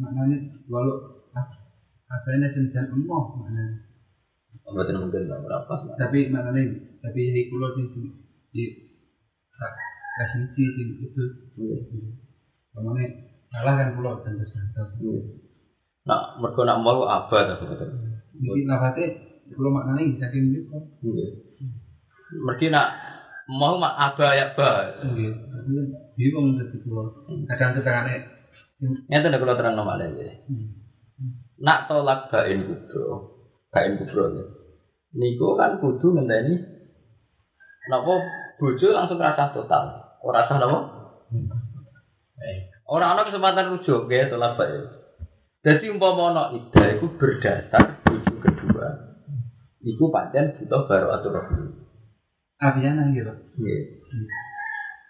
maknanya walau apa ini senjata emoh maknanya. Berarti mungkin nggak berapa. Tapi maknanya tapi ini pulau di di kasih sih itu. Maknanya salah kan pulau dan tersantar. Nah, mereka nak mau apa? Jadi nafasnya pulau maknanya saking itu. Mereka nak mau mak apa ya ba. Bingung jadi pulau. Kadang kadang. Nyata ada kalau terang nama lagi. Nak tolak bain kubro, bain kubro ya. Niku kan kudu ngenteni. Napa bojo langsung rasa total. Ora rasa napa? Orang ana kesempatan rujuk ya tolak bain. Jadi umpama ana ida iku berdasar. Iku pancen butuh baru atur Abiana gitu. Nggih.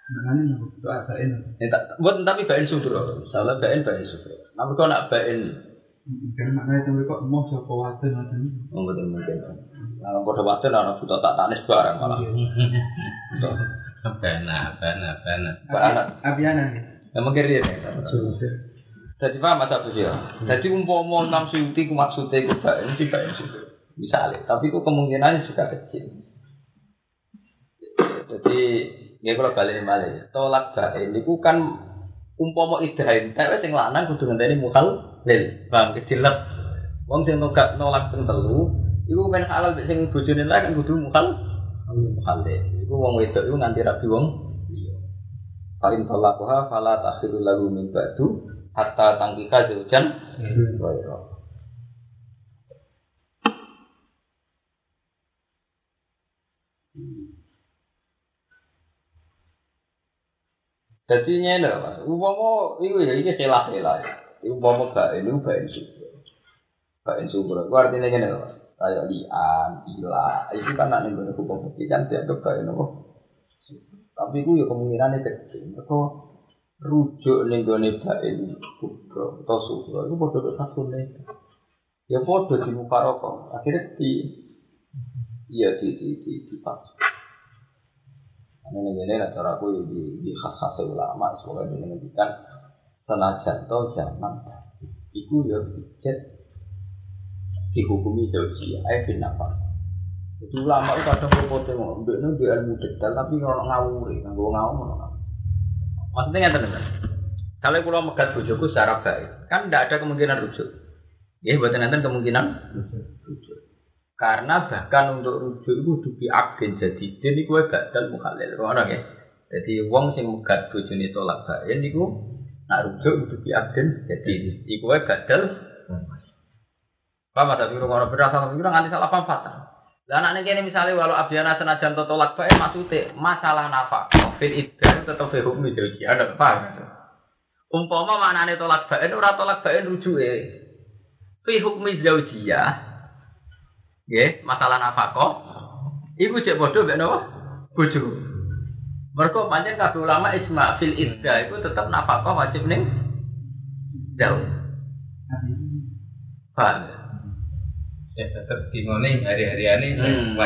Maknanya nggak butuh ada ini. Eh, tak- buat tapi bain sudro, salah bain bain sudro. Nah, kau nak bain, Karena maknanya itu kok mau siapa waktu nanti. oh, betul mungkin. Nah, pada waktu nak butuh tak tanis barang malah. [LAUGHS] Bana, bana, bana. Anak, Abiana gitu. emang kiri ini. Jadi paham masa apa sih ya? Jadi umpama enam suti ku maksudnya ku bain sih bain sudro. Misalnya, tapi ku kemungkinannya juga kecil. Jadi, ya kalau balik balik, tolak bain, itu kan umpama idahin, tapi sing lanang kudu ngenteni mukhal lil, paham kecilek. Wong sing nolak nolak ping telu, iku men halal sing bojone lah kan kudu mukhal mukhal lil. Iku wong wedok iku nganti rabi wong liya. Fa in talaquha fala takhiru lahu min ba'du hatta tangkika zaujan ghairu. Jadi ini mas, umpama itu ya ini celah celah. Umpama gak ini gak subur, gak subur. Itu artinya gini mas, kayak lian, ila, itu kan nak nih hukum fikih kan dianggap gak ini kok. Tapi itu ya kemungkinannya kecil. Mereka rujuk gue nih gak ini kubro atau subur. Itu bodoh satu nih. Ya bodoh di muka rokok. Akhirnya di, iya di di di di pas. Ini ini lah cara aku di di khas khas ulama semoga ini menghentikan senajan to zaman itu ya dijet dihukumi jauh eh bin apa itu ulama itu kadang berpoten ngomong ini di ilmu detail tapi kalau ngawuri nganggo ngawur maksudnya nggak teman kalau pulau megat bojoku secara baik kan tidak ada kemungkinan rujuk. Ya buat nanti kemungkinan rujuk karena bahkan untuk rujuk itu dubi akden jadi gue badal mukhalil orang ya? Jadi wong sing megat bojone tolak bain niku nak rujuk dubi akden jadi iku gue badal. Paham ada biru ngono beras sama biru nganti salah paham fatal. Lah anak ini misalnya walau abdiana senajan to tolak bae maksudnya masalah nafkah fil iddah tetap fi hukmi jauji ada paham. Umpama maknane tolak bae ora tolak bae rujuke fi hukmi zaujiyah Nggih, masalah nafkah. Iku cek bodoh mbek napa? Bojo. Mergo pancen kabeh ulama ijma fil iddah iku tetep nafkah wajib ning jauh. Paham? Ya tetap dimone hari-hari ini Hmm.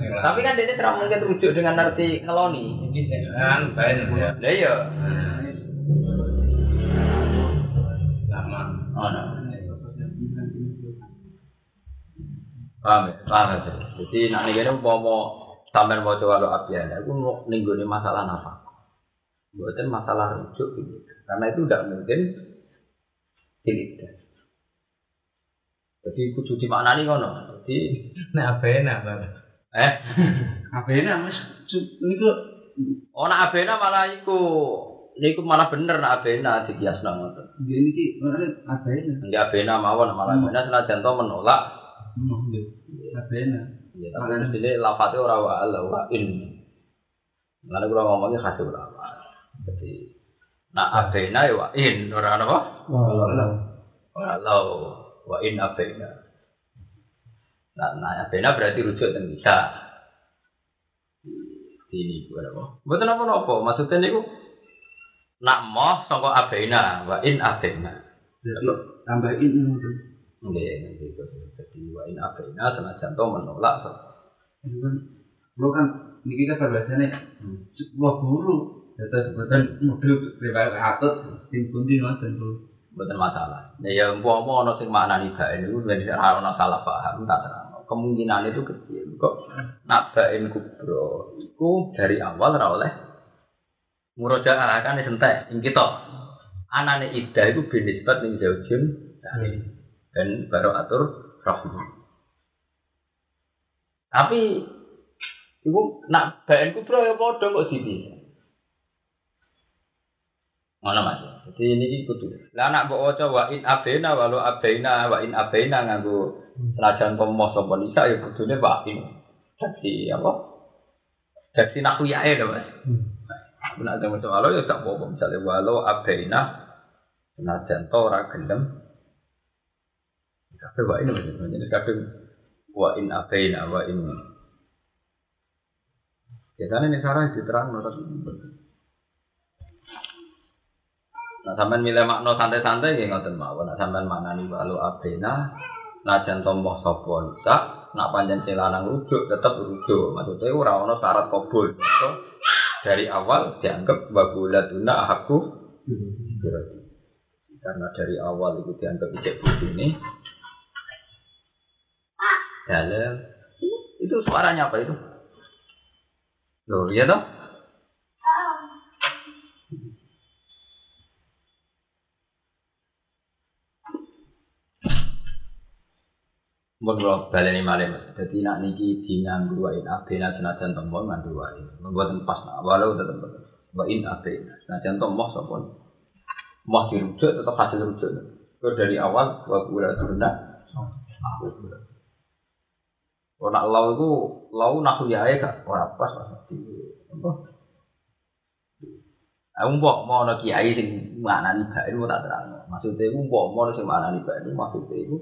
sing lanang. Tapi kan dia tidak mungkin rujuk dengan arti ngeloni. Iki sing kan ya. Lah iya. Lama. Oh, Paham ya? Paham ya? Jadi nak nih umpama sampean maca walau abiyana iku mau ning gone masalah nafkah. Bukan masalah rujuk gitu. Karena itu tidak mungkin tidak. Jadi kudu dimaknani ngono. Jadi Nah, bena, Bang. eh Apa ini mas? Niku oh nak abena malah iku iku malah bener nak abena dikiasno ngoten. ini ki mana apa ini? Nggih abena mawon malah abena senajan to menolak Apa ini? ya tapi mestine lafate ora wa ala wa in. Lalu kula ngomongnya khas ulama. Jadi nak abena ya wa in ora apa? Walau wa in abena. Nah, nah abena berarti rujuk dan bisa. Ini gue apa? Betul apa apa? Maksudnya niku nak moh sangka abena wa in abena. Jadi tambahin itu. Nggih, nggih gitu. Jadi wa in abena senajan to menolak. Itu kan lo kan niki kan bahasanya sebuah guru data sebutan model pribadi atut tim pundi ngoten tuh. Mboten masalah. Nah, ya umpama ana sing maknani bain niku ben ora ana salah paham tak terang. Kemungkinan itu kecil. Kok nak bain kubro iku dari awal ora oleh murojaah kan sentek ing kita. Anane ida iku binisbat ning zaujun dan baru atur rahmi. Tapi iku nak bain kubro ya padha kok dipisah. Ngono Mas. Jadi ini kudu. Lah anak mbok waca wa in abena walau abena wa in abena nganggo senajan pemoh sapa nisa ya kudune wa in. Jadi apa? Jadi nak kuyae lho Mas. Benar ada macam walau ya tak apa misalnya walau abena senajan to ora gelem. Kabeh wa in Mas. Jadi kadang wa in abena wa in Biasanya ini sekarang diterang, tapi Nah, sampean milih makna santai-santai nggih ngoten mawon. Nah, sampean maknani walu abena najan tomboh sapa nisa, nak panjang sing lanang rujuk tetep rujuk. Maksudnya ora ono syarat kabul. So, dari awal dianggap wabulatuna aku karena dari awal itu dianggap ijek ini dalam itu suaranya apa itu? Loh, iya toh? Mun kula baleni malih Mas. Dadi nak niki dinganggo wa in abena senajan tembon nganggo wa in. Mboten pas nak walau tetep. Wa in abena senajan tembon sapa. Moh dirujuk tetep hasil rujuk. Itu dari awal wa kula turuna. Kalau nak lau itu lau nak yae gak ora pas Mas. Di apa? Aku mbok mau ana kiai sing maknani bae tak terang. Maksudnya aku mbok mau sing maknani bae maksudnya iku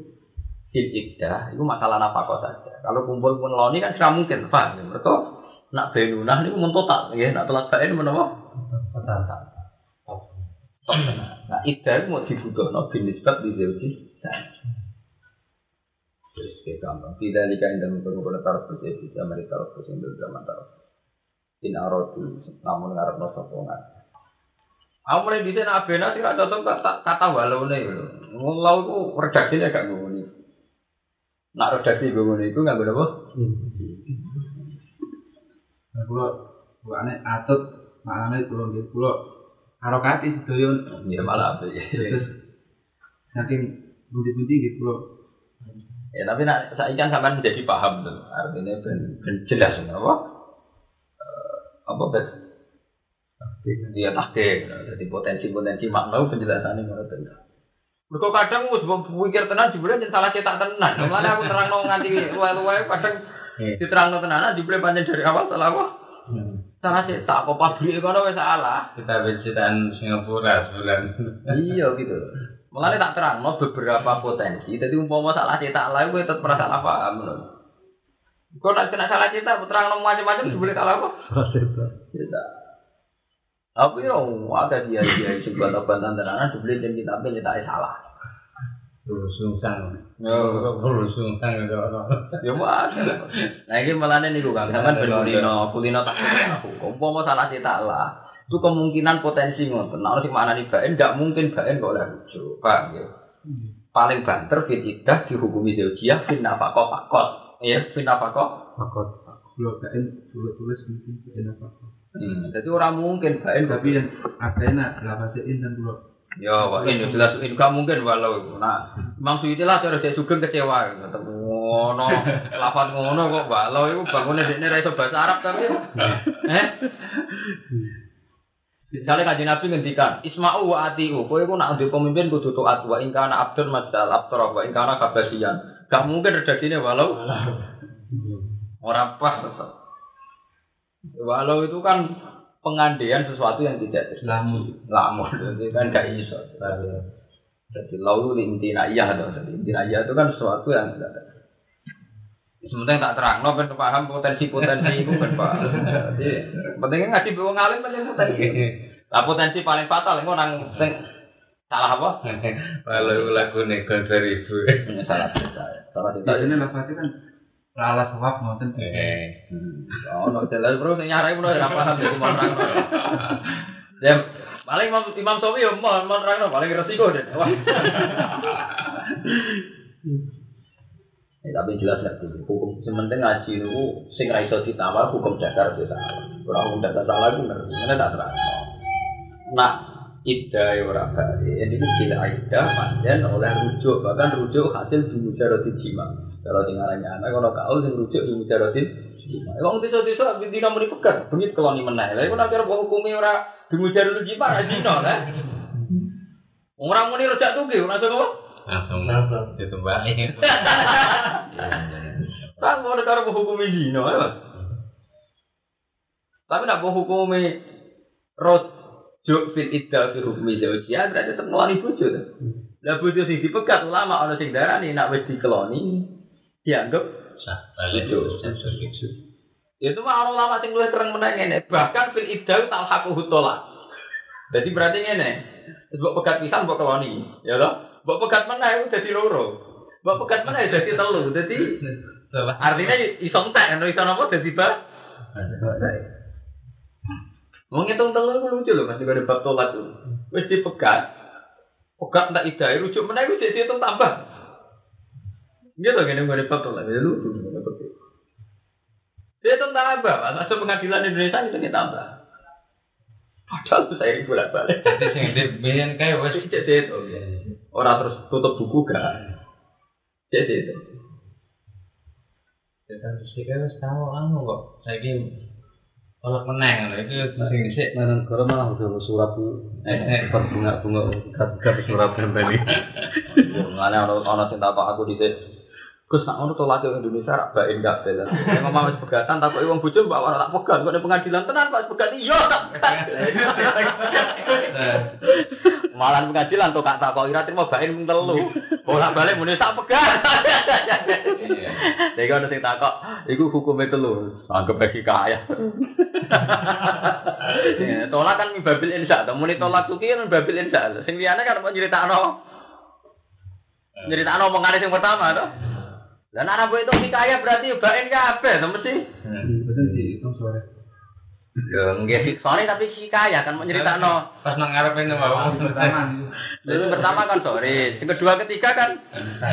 fil ikdah itu masalah nafkah saja. Kalau kumpul pun lawan ini kan tidak mungkin, pak. Mereka nak benunah ini mun total, ya nak telat bae menapa? Total. Nah, ikdah itu mau dibutuhkan bin nisbat di zauji. Kayak gampang. Tidak nikah indah mengkono taruh bersih di zaman taruh bersih di zaman taruh. In arodu, namun ngarep no sokongan. Aku mulai bisa nak bena sih kata kata kata walau nih, walau itu redaksinya gak ngomong Nak redaksi bangun itu nggak berapa? Nah, kulo kulo aneh atut maknane kulo nggih kulo harokati sedoyo Ya malah apa ya? saking bunti-bunti nggih kulo Ya tapi nak saya kan sampai menjadi paham tuh. Artinya ben, ben jelas apa? Eh, apa bet? Dia tahke. Jadi potensi-potensi makna penjelasannya menurut saya. Mereka kadang mus pikir tenan jebule yen salah cetak tenan. Mulane aku terangno nganti luwe-luwe kadang diterangno tenan jebule pancen dari awal salah apa? Salah cetak kok pabrik kono wis salah. Kita bisitan Singapura sebulan. Iya gitu. Mulane tak terangno beberapa potensi. Jadi umpama salah cetak lah kowe tetep merasa salah paham. Kau nak kena salah cetak, terangno macam-macam jebule [LAUGHS] salah apa? Cetak. Tapi ya ada dia dia sebuah taban tenanan dibeli dan kita ambil cetak salah. Rusungsang. Orang. Ya mau ada. Nah ini malah nih gue kan, kan kulino kulino tak aku. Umpama salah cetak lah. Itu kemungkinan potensi ngoten. Nah, sing mana nih bain, nggak mungkin bain kok oleh lucu, pak. Ya. Paling banter fitidah dihukumi zaujiah fin nafaqah fakot. Ya, fin nafaqah Fakot. kalau bain tulis mungkin apa apa Hmm, jadi orang mungkin bain tapi yang ada enak lapasin dan kalau Ya, Pak, ini jelas ini gak mungkin walau itu. Nah, Imam Suyuti lah cara saya sugeng kecewa. Ngono, lafaz ngono kok walau itu bangunnya ini ra iso bahasa Arab tapi. Eh? Misalnya kajian Nabi ngendikan, Isma'u wa ati'u, kowe iku nak ndek pemimpin kudu taat wa in kana abdun masal abtar wa in kana kabasian. Gak mungkin redakine walau. Orang pas. Walau itu kan pengandian sesuatu yang tidak terjadi lamun. Lamun. Itu kan gak iso. Jadi lalu intina iya jadi intina iya itu kan sesuatu yang tidak ada sementing tak terang no ben paham potensi potensi itu kan pak jadi pentingnya ngaji bawa ngalim aja potensi. Lah potensi paling fatal itu nang sing salah apa? Kalau lagu konser ibu. salah cerita salah cerita. Biasanya lapatnya kan lalas wap ngoten. Eh, oh no jelas bro sing nyarai pun ora paham ya kumang terang ya. Paling imam imam Sofi ya mau mau terang paling resiko deh. Wah. Ya, tapi jelas ya hukum sementing ngaji itu sing ra iso ditawar hukum dasar itu salah. Ora hukum dasar salah itu ngerti. Ngene tak terang. Nah, ida ya ora. Ini ku bila ida pancen oleh rujuk, bahkan rujuk hasil bimujarati jima. Kalau sing arannya anak kalau kau sing rujuk bimujarati jima. Wong desa-desa dina muni pegat, bengi keloni meneh. Lah iku nek ora hukumi ora bimujarati jima ra dina lah. Wong ora muni rejak tuge, ora iso apa? langsung ditumbahin. Kan ngono karo hukumi dina ya. Tapi nak hukumi rojuk fil idda fi hukmi zawjiyah berarti tetep ngeloni bojo. to. Lah bojo sing dipegat ulama ana sing darani nak wis dikeloni dianggap Sah. Itu. Mah ana ulama sing luwih terang meneh ngene bahkan fil idda talhaquhu tolak. Jadi berarti ngene. Mbok pegat pisan mbok keloni, ya toh? Mbok pegat meneh iku dadi loro. Mbok pegat meneh dadi telu. Dadi artinya iso entek kan iso napa dadi ba Mau ngitung telu itu lucu loh, masih ada bab tolak tuh. Wis dipegat, pegat tak idai, rujuk mana itu jadi itu tambah. Dia tuh gini gue bab tolak, dia lucu. Dia itu tambah, masuk pengadilan Indonesia itu dia tambah. Padahal saya bolak balik. Jadi sing di biyen kae wis Wes cek itu, orang terus tutup buku gak? Cek itu. Kita terus iki wis tau anu kok. Saiki oleh meneng lho iki sing dhisik Mana negara malah udah surat eh eh bunga bunga kat surat tembeli. Mana ono ono sing takok aku dhisik. Gus nak ngono to lagi Indonesia rak bae enggak bela. Nek ngomong wis pegatan takok wong bojo mbak ora tak pegat kok pengadilan tenan Pak pegat iya tak. [LAUGHS] Malah pengadilan tuh kak takok ira terima bae mung telu. Bolak balik muni tak pegat. Jadi ono sing takok iku hukume telu. Anggap bagi kaya. [LAUGHS] Ya, Tolak kan babil insya, muni tolak tuh kan babil insya. Sing liyane kan mau nyeritakno nyeritakno omongane sing pertama toh. Lah nek anak itu kaya berarti bain kabeh to mesti. betul sih itu sore Ya nggih sore tapi si kaya kan mau nyeritakno. pas nang ngarepe mau. pertama itu Jadi pertama kan sore, yang kedua ketiga kan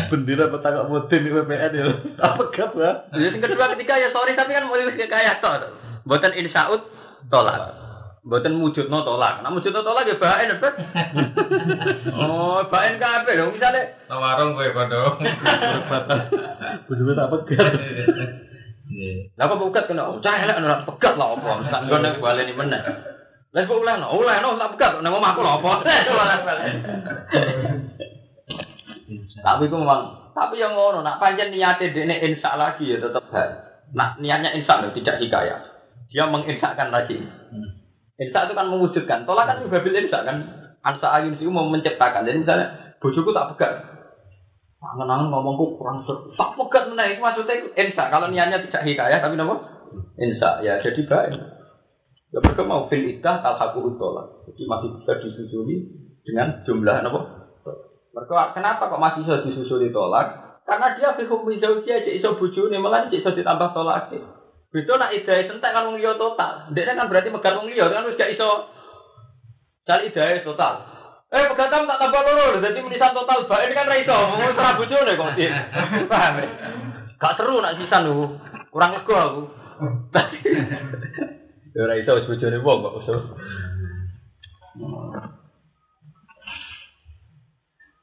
Bendera petangak mudin di WPN ya. Apa kat ya? Jadi yang kedua ketiga ya sorry tapi kan mau kaya toh. Buatan insyaut tolak. Buatan wujudno tolak. Nah wujudno tolak ya bain bet. [LAUGHS] Oh, bain kabeh dong misalnya Nang warung kowe padha. Bendera tak pegat. Lah kok bukat kena oh cah elek ora pegat lah apa. Tak ngono baleni meneh. Lah kok oleh no, oleh no tak pegat nang omahku lho apa. [LAUGHS] Tapi ku memang tapi yang ngono nak pancen niate dekne insya lagi ya tetep. Nak niatnya insya loh tidak hikayah. Dia menginsyakan lagi. Insya itu kan mewujudkan. Tolak kan juga bil insya kan. Ansa ayun sih mau menciptakan. Jadi misalnya bojoku tak pegat. Angen-angen ngomongku kurang seru. Tak pegat meneh itu maksudnya itu insya. Kalau niatnya tidak hikayah tapi nama insya ya jadi baik. Ya mereka mau fil idah talhaku tolak. Jadi masih bisa disusuli dengan jumlah apa? Mereka kenapa kok masih bisa disusuli tolak? Karena dia fi hukmi zaujiyah cek iso bojone malah cek iso ditambah tolak. Beda nak idahe sentek kan wong liya total. Ndek kan berarti megat wong liya kan wis gak iso Cari idahe total. Eh pegatan tak tambah loro, jadi menisan total bae ini kan ra iso. Wong ora bojone kok Din. [LAUGHS] Paham ya? Gak seru nak sisan lho. Kurang lega aku. [LAUGHS] Ya ora iso wis bojone wong kok.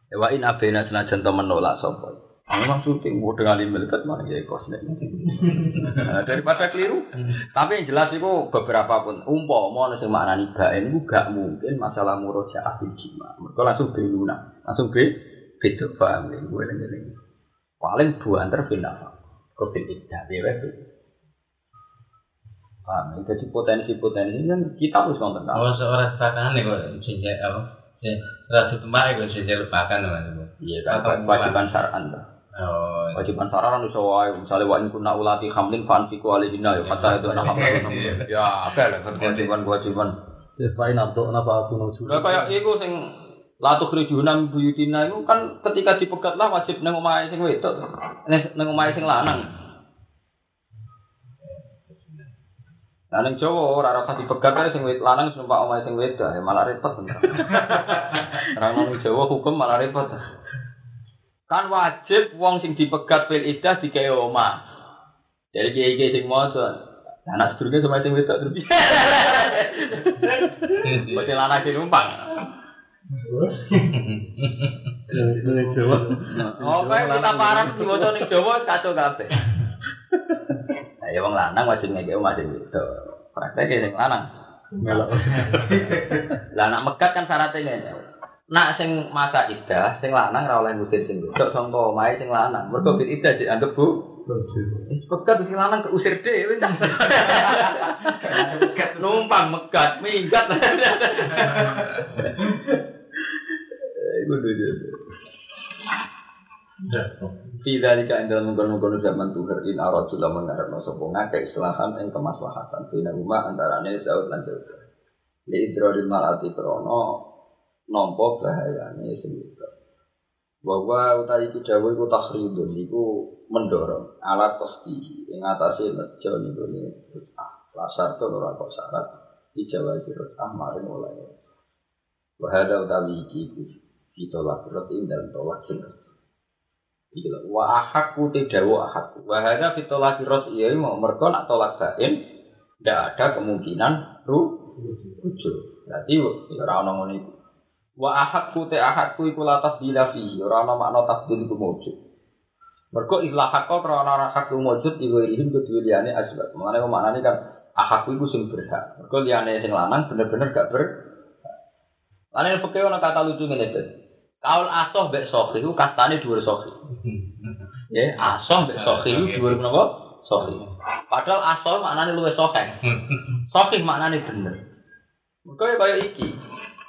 Ya wa in abena senajan to menolak sapa. Memang syuting mau dengan milikat mana ya kos nek. Nah, daripada keliru. Tapi yang jelas itu beberapa pun umpama ana sing maknani baen iku gak mungkin masalah murojaah bil jima. Mergo langsung beluna, langsung be beda paham ya gue eling Paling dua antar pindah. Kok pindah ya. Paham, ya? jadi potensi-potensi kan kita harus nonton. Oh, seorang sepakan nih kok jenjak apa? Rasa tempat kok jenjak lupakan teman Iya, kewajiban syar'an tuh. Oh, Kewajiban syar'an itu wae, misalnya wa in kunna ulati hamlin fansiku alihina ya kata itu anak hamlin. [LAUGHS] Ya, apa lah kewajiban-kewajiban. Ya paling nanto napa aku nuju. Lah kayak iku sing latu kerjuna buyutina itu kan ketika dipegat lah wajib nang omahe sing wedok. Nek nang omahe sing lanang. Nah ning Jawa ora ora dipegat ae sing wedok lanang numpak omahe sing wedok ya malah repot. [LAUGHS] Orang nang Jawa hukum malah repot. Kan wajib wong sing dipegat fil iddah digawe omah. Jadi kiai-kiai sing maca anak sedurunge sama sing wedok terus. [LAUGHS] Mesti lanang sing numpang. Jawa. Oh, kayak kita parang di ning Jawa kacau kabeh. [LAUGHS] Nah, ya wong lanang wajib ngeke omah sing wedok. Prakteknya sing lanang. Lah anak megat kan syaratnya ngene. Nak sing masa idah, sing lanang ora oleh ngusir sing wedok sangka omahe sing lanang. Mergo bil idah dianggap bu. Wis pegat sing lanang keusir dhewe. Megat [LAUGHS] numpang megat minggat. [LAUGHS] Iku dulu. Tidak jika ing dalam mengkono-mengkono zaman tuhar in arad sudah mengharapno sapa ngakeh islahan ing kemaslahatan bina rumah antarane zaud lan zaud. Li idroril malati krono nampa bahayane sing itu. Bahwa utai iku dawuh iku tahridun iku mendorong alat pasti ing atase nejo niku ah lasar to ora kok syarat dijawa sirut ah maring oleh. Wahada utawi iki iku ditolak rot ing dalam tolak sing Iki lho, wa ahakku tidawu ahakku. Wa hadza fi tolaki iya mau mergo nak tolak bain ndak ada kemungkinan ru rujuk. Berarti ya ora ono ngono. Wa ahakku te ahakku iku latas bila fi ora ono makna tasdil iku wujud. Mergo ilah hakko krana ora hak wujud iku ihim kedue liyane asbab. Mane maknane kan ahakku iku sing berhak. Mergo liyane sing lanang bener-bener gak ber Lan fikih ono kata lucu ngene iki. Kaul asoh mbek sohi ku kastane dhuwur sohi. Ya, [LAUGHS] asoh mbek sohi ku dhuwur menapa? Sohi. Padahal asoh maknane luwih soheh. [LAUGHS] Sohi maknane bener. Mergo ya kaya iki.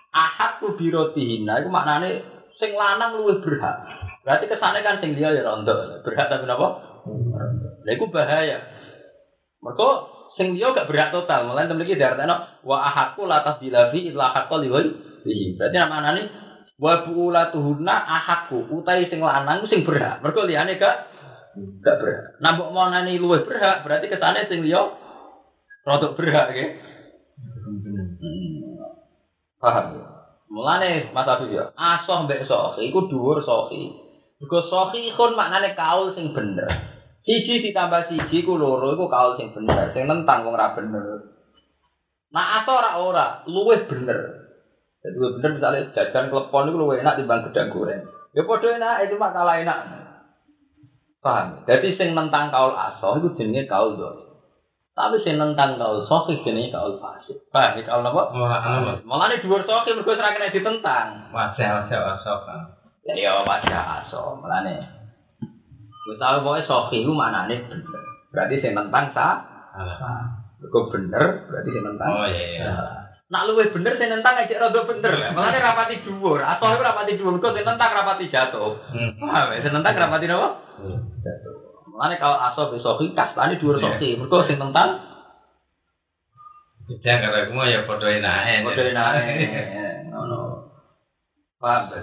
Ahad ku birotihina iku maknane sing lanang luwih berhak. Berarti kesane kan sing liya ya rondo. Berhak tapi napa? Lah iku bahaya. Mergo sing liya gak berhak total. Mulane temen iki diartekno wa ahadku latas dilafi illa haqqo liwali. Berarti maknane wa buulatuhunna ahakku utai sing lanang sing berhak mergo liyane gak gak berhak nah mbok monani luwih berhak berarti kesane sing liya rodok berhak nggih. Paham ya mulane Mas Abdul ya asoh mbek sohi iku dhuwur sohi mergo sohi kon maknane kaul sing bener siji ditambah siji ku loro iku kaul sing bener sing nentang wong ora bener nah asoh ora ora luwih bener Jadi bener misalnya jajan klepon itu lebih enak dibanding gedang goreng. Ya podo enak, itu mah kalah enak. Paham? Jadi sing nentang kaul asoh itu jenenge kaul doi. Tapi sing nentang kaul sohi jenenge kaul fasik. Paham? Ini kaul apa? Malah ini dua sohi mereka serah kena ditentang. Wajah wajah asoh kan. Ya ya wajah asoh. Malah nih. Misal pokoknya sohi itu mana nih bener. Berarti sing nentang sah. Mereka bener, berarti sing nentang. Oh iya iya. Nak luwih bener sing nentang aja rada bener. Mulane rapati dhuwur. Atau iku rapati dhuwur kok sing nentang rapati jatuh. Paham ya? Sing nentang rapati napa? Jatuh. Mulane kalau aso besok kastane dhuwur soki. Mergo sing nentang Jangan kata aku mau ya podo enake. padha enake. Ngono. Paham ya?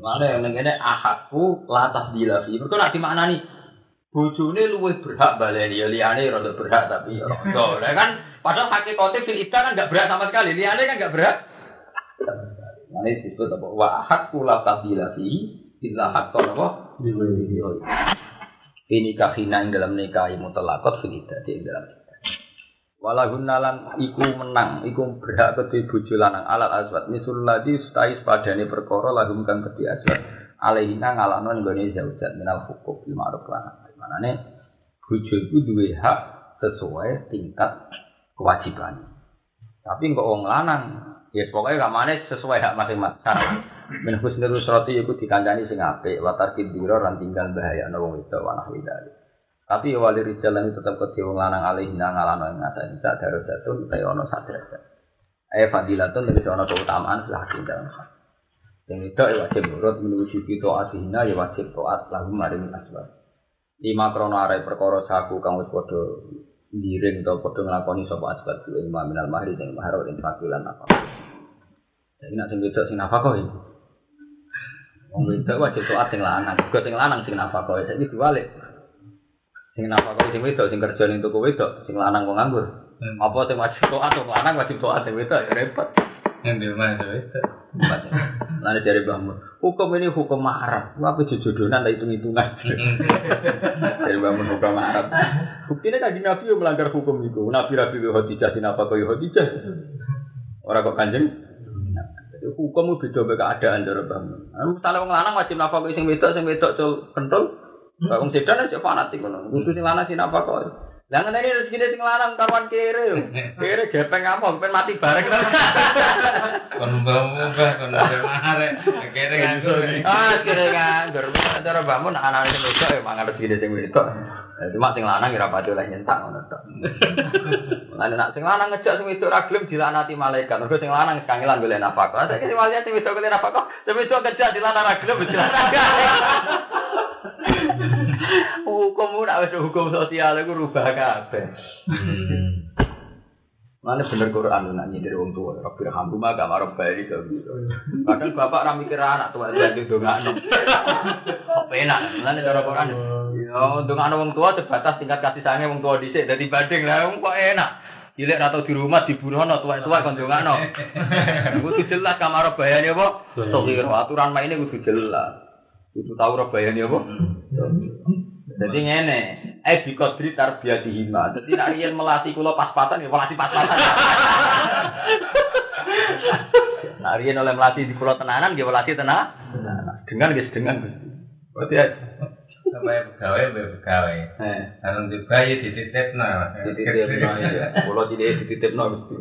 Mulane yang ngene ahadku latah dilafi. Mergo nak dimaknani bojone luwih berhak baleni ya liyane rada berhak tapi ya rada. Kan padahal hakikate fil iddah kan enggak berhak sama sekali. Liyane kan enggak berhak. Nah, disebut apa? Wa ahadku la tabdila fi illa haqqan apa? Ini kahina ing dalam nikahi mutlaqat fil iddati ing dalam. Walahun nalan iku menang, iku berhak kedhe bojo lanang alal aswad misul ladzi stai padane perkara lahum kang kedhe aswad alaihina ngalano nggone zaujat minal hukum bil ma'ruf lan manane bojo iku duwe hak sesuai tingkat kewajiban. Tapi kok wong lanang ya pokoknya kamane sesuai hak masing-masing. Min husnul usrati iku dikancani sing apik, wa tarkid dira lan tinggal bahaya ana wong wedok wa nahwi. Tapi wali rijal lan tetep kedhe wong lanang alih nang ngalano ing ngata bisa daru jatuh utawa ana sadar. Eh fadilatun tegese ana keutamaan lah dalam hak. Yang itu ya wajib nurut menuju kita asihna ya wajib taat lagu maring aswad. Lima krono arai perkara saku kang wis padha ngiring atau padha nglakoni sapa asbab ku ilmu minal mahri sing mahar ing fakilan apa. Jadi nak sing wedok sing nafkah iki. Wong wedok wajib taat sing lanang, juga sing lanang sing nafkah iki diwalik. Sing nafkah sing wedok sing kerja ning toko wedok, sing lanang kok nganggur. Apa sing wajib taat sing lanang wajib taat sing wedok ya repot. Yang di rumah itu. Lalu dari bangun, hukum ini hukum Arab. Apa jodohan tak hitung hitungan. [LAUGHS] dari bangun hukum Arab. Buktinya tadi Nabi melanggar hukum itu. Nabi Nabi Khadijah sin apa kau Khadijah. Orang kok kanjeng. Hukum itu beda beda keadaan dari bangun. Misalnya orang lanang wajib nafkah sing wedok sing wedok cul kentul. Wong sedan aja fanatik ngono. Kudu sing lanang sing nafkah. Lah ngene iki rezekine sing lanang karuan kere. Kere gepeng apa ben mati bareng. Kon mbah kon arek. Kere nganggur. Ah, kere nganggur. Cara bangun anak sing wedok ya mangan rezekine sing wedok. Eh, Cuma sing lanang ya ora pati oleh nyentak ngono tok. Lah nek sing lanang ngejak sing wedok ra gelem dilaknati malaikat. Mergo sing lanang kangelan golek nafkah. Saiki sing malaikat sing wedok golek nafkah, sing wedok ngejak dilaknati ra gelem dilaknati. [LAUGHS] Hukum ora wis hukum sosial iku rubah kabeh. Mana bener Quran nak nyindir wong tua, Rabbi hamdu mah gak marah bayi gitu. Kadang bapak ra mikir anak tua jadi dongakno. [LAUGHS] Apa enak? Mana cara Quran? Yo dongakno wong tua sebatas tingkat kasih sayangnya wong tua dhisik dadi banding lah kok enak. Cilik atau di rumah dibunuhno tua-tua kon dongakno. [LAUGHS] Kudu jelas kamar bayane apa? Sokir aturan maine kudu jelas. Kudu tahu bayane apa? Jadi ngene, eh di kodri tarbiyah dihima. Jadi nak riyen melatih kula pas-pasan ya melatih pas-pasan. [LAUGHS] Nak riyen oleh melatih di kula tenanan ya melatih tenang. Dengan guys dengan. Berarti ya Sampai pegawai, sampai pegawai. Kalau di bayi dititipno. dititipno [LAUGHS] ya. Kula tidak dititipno mesti.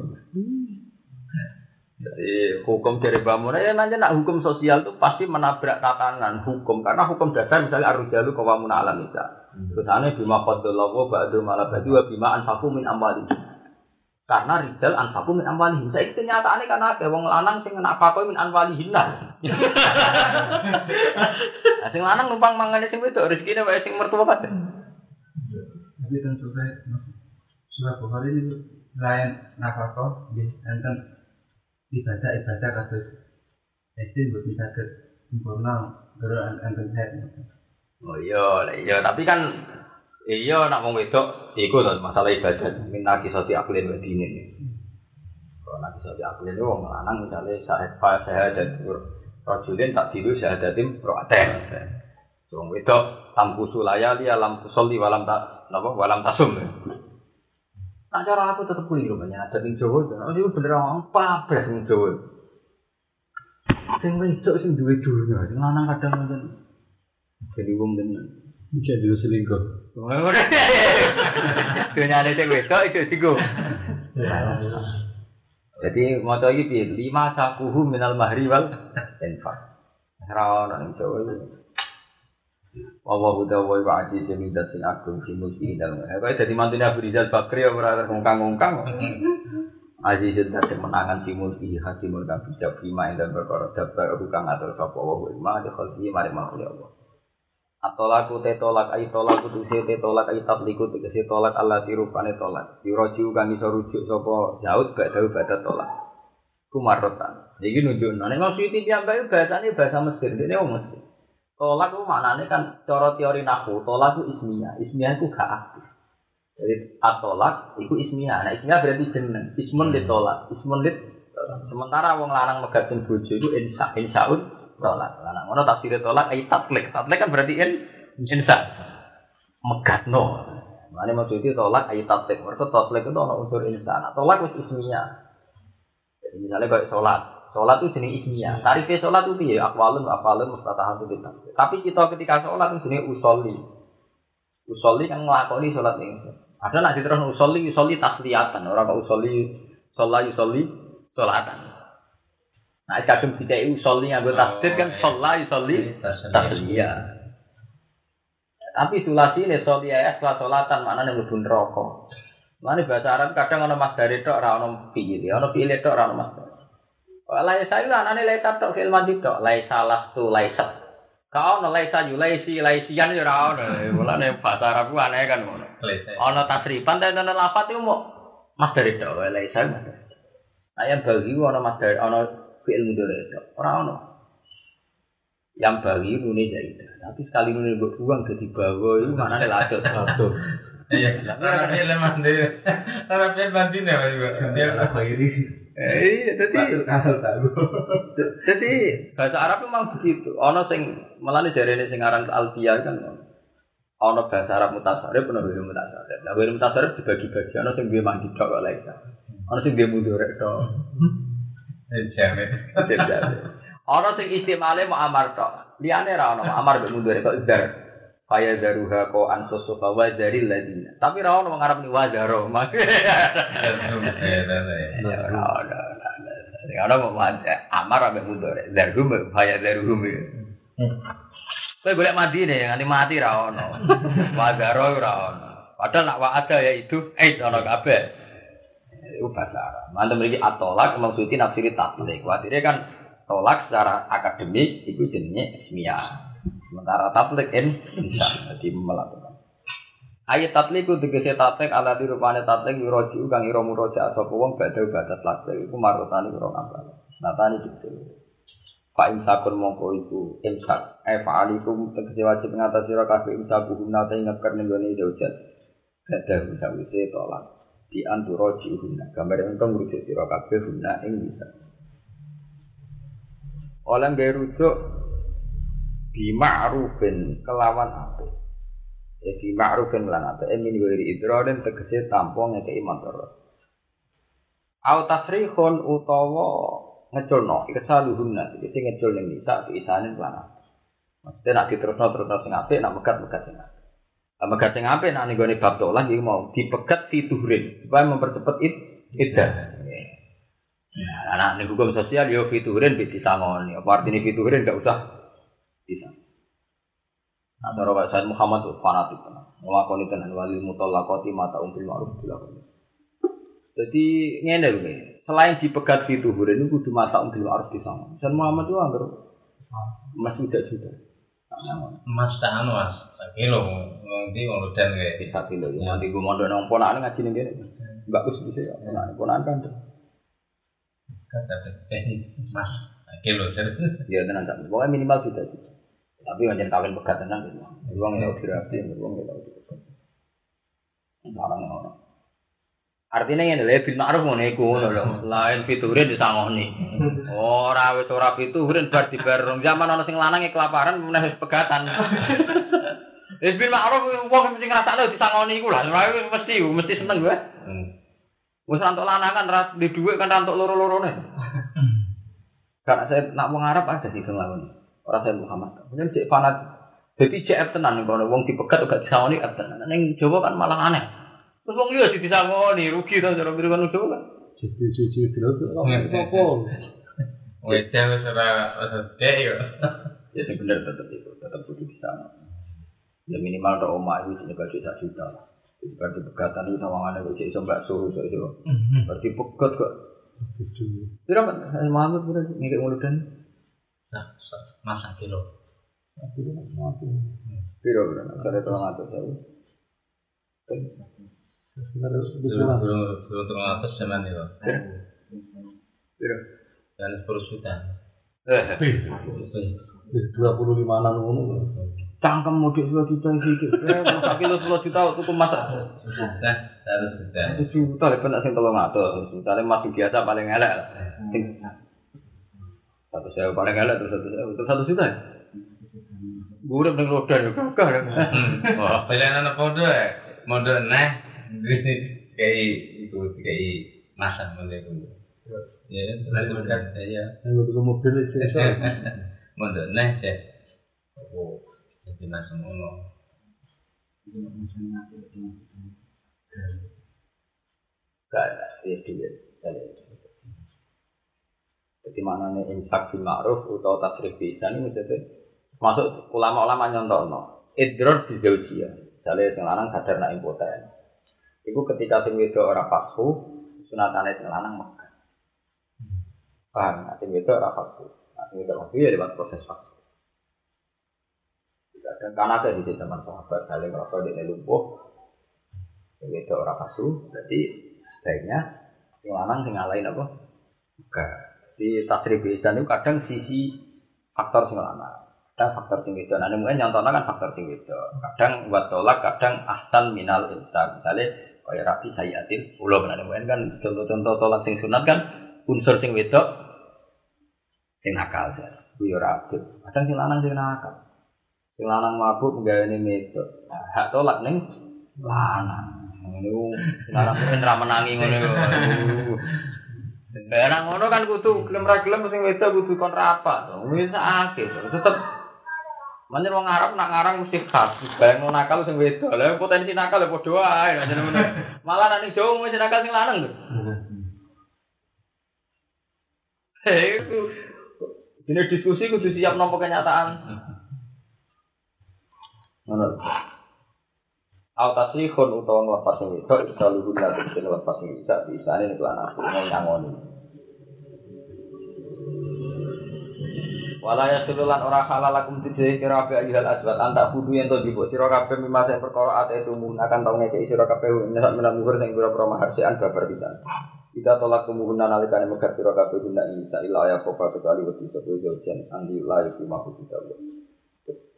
Jadi hukum dari bangun ya nanya nak hukum sosial itu pasti menabrak tatanan hukum karena hukum dasar misalnya arrujalu kawamun alam misal. Terus aneh bima qadallahu ba'du malah ba'du wa bima anfaku min amwali. Karena rijal anfaku min amwali. Saya itu kenyataannya karena ada wong lanang sing nafkah min amwali hinna. Nah, sing lanang numpang mangane sing wedok rezekine wae sing mertua kabeh. Tapi kan surah surah Bukhari ini lain nafkah di enten ibadah ibadah kasus SD buat bisa ke sempurna baru enten head. Oh iya, iya, tapi kan iya nak wong wedok iku to masalah ibadah minta kisati aklin wa dinin. Kalau nak kisati aklin itu wong lanang misalnya sahat fa syahadat rajulin tak dilu syahadatim ro'aten. Wong wedok tamku sulaya li alam kusolli walam tak napa walam tasum. Nah cara aku tetep keliru banyak ada ning Jawa. Oh itu bener orang pabres ning Jawa. Sing wedok sing duwe dunya, lanang kadang ngoten. Jadi wong. Bisa dulu selingkuh. [LAUGHS] Dunia ada sing wedok itu singgung. Jadi mau iki piye? Lima sakuhu minal mahri wal infak. Ora ono ning Jawa iki. Allah udah wa wa aji jamidat sing agung sing mulki dalem. Eh kok dadi mantune Abu Rizal Bakri ora ngongkang-ngongkang. Aziz dadi menangan si mulki hakimul kang bijak bima ing dalem perkara dabar kang atur sapa wa wa ma de khalqi mari makhluk Allah. Atolaku te tolak ai tolak kudu se te tolak ai tabliku tegese tolak Allah dirupane tolak. Dirojiu kang iso rujuk sapa Daud gak Daud badat tolak. Kumarotan. Iki nunjukno nek maksud iki piyambake bahasane bahasa Mesir, dene wong Mesir. Tolak itu maknanya kan cara teori nahu, tolak itu ismiyah, ismiyah itu gak aktif. Jadi atolak itu ismiyah, nah ismiyah berarti jeneng, ismun ditolak, ismun dit sementara wong lanang megatin bojo itu insya insyaun tolak. Lanang ngono tafsir tolak ai tatlik, tatlik kan berarti in insya. megatno. Mane maksudnya tolak ayat tatlik. Mereka tatlik itu ana unsur insan. Tolak wis ismiyah. Jadi misalnya kayak sholat. Sholat itu jenis ismiyah. Tarifnya sholat itu ya akwalun, afalun, mustatahat itu Tapi kita ketika sholat itu jenis usolli. Usolli kan ngelakoni sholat ini. Ada nak terus usolli, usolli tasliyatan. Orang kok usolli, sholat, usolli, sholatan. Nah, kadang tidak usolli nganggo tasdid kan sholat, usolli, tasliyah. Tapi sulasi ini soli ayat setelah solatan mana nih mlebu rokok. Mana bahasa Arab kadang ono mas dari tok ora ono pilih, ono pilih tok ora ono mas. Lai saya lah anane lai tok fil mandi tok, lai salah tu lai sat. Kau ono lai sayu, lai si, lai sian ya ora ono. Mulane bahasa Arab ku aneh kan. Ono tasrifan tapi ono lafat itu mau mas dari tok, lai sayu mas. Ayam bagi ono mas dari ono fil mudore tok, ora ono. Yang bagi nuni jaidah. Tapi sekali nuni buat buang jadi bawa itu mana nih lacot satu. Iya, orang film mandi nih mas juga. Dia apa ini? Eh, jadi Kasar tahu. [LAUGHS] jadi bahasa Arab memang begitu. Ono sing malah nih jari sing aran alfiyah kan. Ono bahasa Arab mutasarif, ono bahasa mutasarif. Nah, bahasa mutasarif dibagi-bagi. Ono sing dia mandi kok lain. Ono sing dia mudorek [LAUGHS] tok. Jamet. [LAUGHS] Ono sing istimale mau amar tok. Liane ra ono amar mbek mudorek kok dar. Kaya daruha ko ansusu wa dari ladina. Tapi ra ono ngarep ni wazaro. Mak. [LAUGHS] Ya ora. Ya mau amar ambek mudorek. Darhum kaya daruhum. Kowe golek mandi nih, nganti mati ra ono. [LAUGHS] Wazaro ora ono. Padahal nak wa ada ya itu eh ono kabeh. Itu bahasa Arab. Mantu memiliki atolak maksudnya nafsiri tablik. Khawatirnya kan tolak secara akademik itu jenisnya ismiyah. Sementara tablik in insan. Jadi melakukan. Ayat tablik itu tegese tablik ala di rupanya tablik yuroji kang iro muroja atau wong badhe badat tablik iku marotani iro ngambal. Natani gitu. Pak imsakun mongko iku imsak. Eh fa'alikum tegese wajib ngatasi sira kabeh imsak guna ta ingkar ning gone jaujat. Gadah usawise tolak. Di anturo jihuna. Gambar yang ngurusi sira kabeh guna ing bisa. Oleh gaya rujuk di ma'rufin kelawan apa? Ya di ma'rufin lan apa? Emin wiri idrorin tegese tampung ngekei motor. Au tasrihun utawa ngeculno ikesaluhunna iki ngecul ning nisa diisane lan apa? Maksudnya nak diterusno terusno sing apik, nak megat megat sing apik. Lah megat sing apik nak ning gone bab tolak iki mau dipegat fiturin supaya mempercepat it iddah. Nah, anak ning hukum sosial yo fiturin bisa disangoni. Apa artinya fiturin enggak usah bisa. Nah, cara Pak Said Muhammad itu fanatik tenan. Nglakoni tenan wali mutallaqati mata umbil ma'ruf dilakoni. Jadi ngene lho nih. Selain dipegat fiturin itu kudu mata umbil ma'ruf disangoni. Said Muhammad itu anggar Mas sudah sudah. Mas tak anu mas, lagi lo nanti mau dan kayak Bisa kilo ya. Nanti gue mondok nang ponakan ngaji ning kene. Bagus bisa ya. Ponakan ponakan kan. kata teknik mas, lagi lo jadi Ya tenan tak. Pokoknya minimal sudah sudah. Tapi wajan kawin pegat tenan gitu. Uang ya dirapi, uang ya dipegat. Barang ono. Artinya ngene lho, bil ma'ruf ngono iku ngono lho. Lain fiturin disangoni. Ora wis ora fiturin bar dibar rong zaman ana sing lanang e kelaparan meneh wis pegatan. [LAUGHS] Wis bil ma'ruf wong mesti ngrasakno disangoni iku lah. Wis mesti mesti seneng gue. Wis rantuk lanang kan ra di dhuwit kan rantuk loro-lorone. Karena saya nak wong Arab ada sih sing lakoni. Ora saya Muhammad. Mungkin cek fanat. Jadi cek tenan kono wong dipegat gak disangoni tenan. Ning Jawa kan malah aneh. Terus wong liya disangoni rugi to cara kan Jawa kan. Jadi cuci terus Iya. apa? wis ora ora dek yo. Ya bener tetep itu, tetep kudu disangoni. Ya minimal tok omah iki sing gaji sak juta. Jadi kan dipegatan itu sawangane kok iso bakso iso iso. Berarti pegat kok. Pira kan Muhammad pura ngikik muludan. Nah, mas kilo. Pira pira. Sare tolong atus saya. Belum belum belum terlalu atas zaman itu. Pira. Dan sepuluh juta. Eh, Dua puluh lima enam. Cangkem mudik 10 juta iki. [LAUGHS] Eh, sak kilo 10 juta tuku masak. Juta. Satu juta lek penak sing tolong. Misalnya masih biasa paling elek satu sewa paling elek terus satu sewa terus satu juta. ya? Urip ning roda yo gagah. Wah, pilihan apa tuh ya? Mondok neh, kayak itu kayak masa mondok itu. Ya, terus kan ya. Yang [LAUGHS] udah mobil itu. Mondok neh ya. Oh, jadi masa ngono. Gak ya duit. Jadi mana nih infak bil ma'ruf atau tasrif bisa ini maksudnya? Masuk ulama-ulama nyontono idror di zaujia. Misalnya sing lanang sadar nak impoten. Itu ketika sing wedok ora pasfu sunatane sing lanang mekah paham? Nak sing wedok ora pasfu nak sing wedok pasfu ya lewat proses pasfu dan karena ada di zaman sahabat saling merasa di lumpuh. Sing wedok ora pasfu berarti sebaiknya sing lanang sing ngalahin apa? Mekah di tasrif ihsan itu kadang sisi faktor sing lanang. Kadang faktor sing wedok. Nah mungkin nyontohnya kan faktor sing wedok. Kadang buat tolak kadang ahsan minal insan. Misalnya kayak rapi sayatin. Ulo nah mungkin kan contoh-contoh tolak sing sunat kan unsur sing wedok sing nakal ya. Yo rapi. Kadang sing lanang sing sing lanang mabuk nggawe wedok nah, hak tolak ning lanang ngono lanang mungkin ra menangi ngono Lah nang ngono kan kudu gelem ra gelem sing wedok kudu kon rapat. Wis akeh. Tetep Manjen wong Arab nak ngarang mesti khas. Bayang nakal sing wedok. Lah potensi nakal ya padha ngono. Malah nek ning Jawa nakal sing lanang lho. Hei, ini diskusi kudu siap nampa kenyataan. Ngono. Autasrihun utawa nglepas sing wedok itu selalu guna tegese nglepas sing bisa bisa ini kelan aku nyangoni. Wala ya sululan ora halal lakum tidhe kira ape ayyuhal asbat anta kudu yen to jibuk sira kabeh mimase perkara ate itu mun akan tau ngekeki sira kabeh nek menak muhur sing pira-pira mahar sean babar pisan. Kita tolak kumuhuna nalikane megat sira kabeh guna isa ila ya kecuali wedi sepuh jojen andi layu di mahfud kita.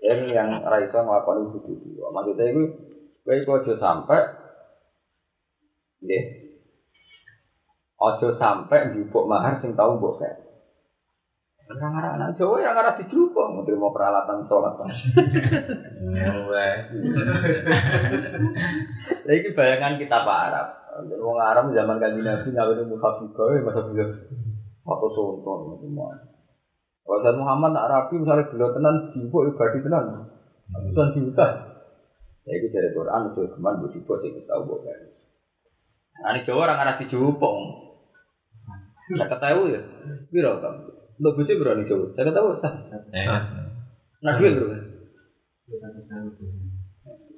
Yang yang ra iso nglakoni kudu. Maksudnya iku kowe iku aja sampe nggih. Aja sampe njupuk mahar sing tau mbok kek. Orang arah anak Jawa yang arah dijupuk, mau terima peralatan sholat. Lagi bayangan kita Pak Arab. Wong Arab zaman kanji Nabi ngawin mushaf juga, ya masa bisa foto sonton semua. Kalau saya Muhammad nak rapi misalnya beliau tenan jibuk ibadi tenan, bukan juta. Ya itu dari Quran itu ke mana bu sih kita tahu bukan. Nah ini Jawa orang arah dijupuk. Saya ketahui ya, biro kamu. Lo bujuk berani coba. Saya tahu. Nah duit bro.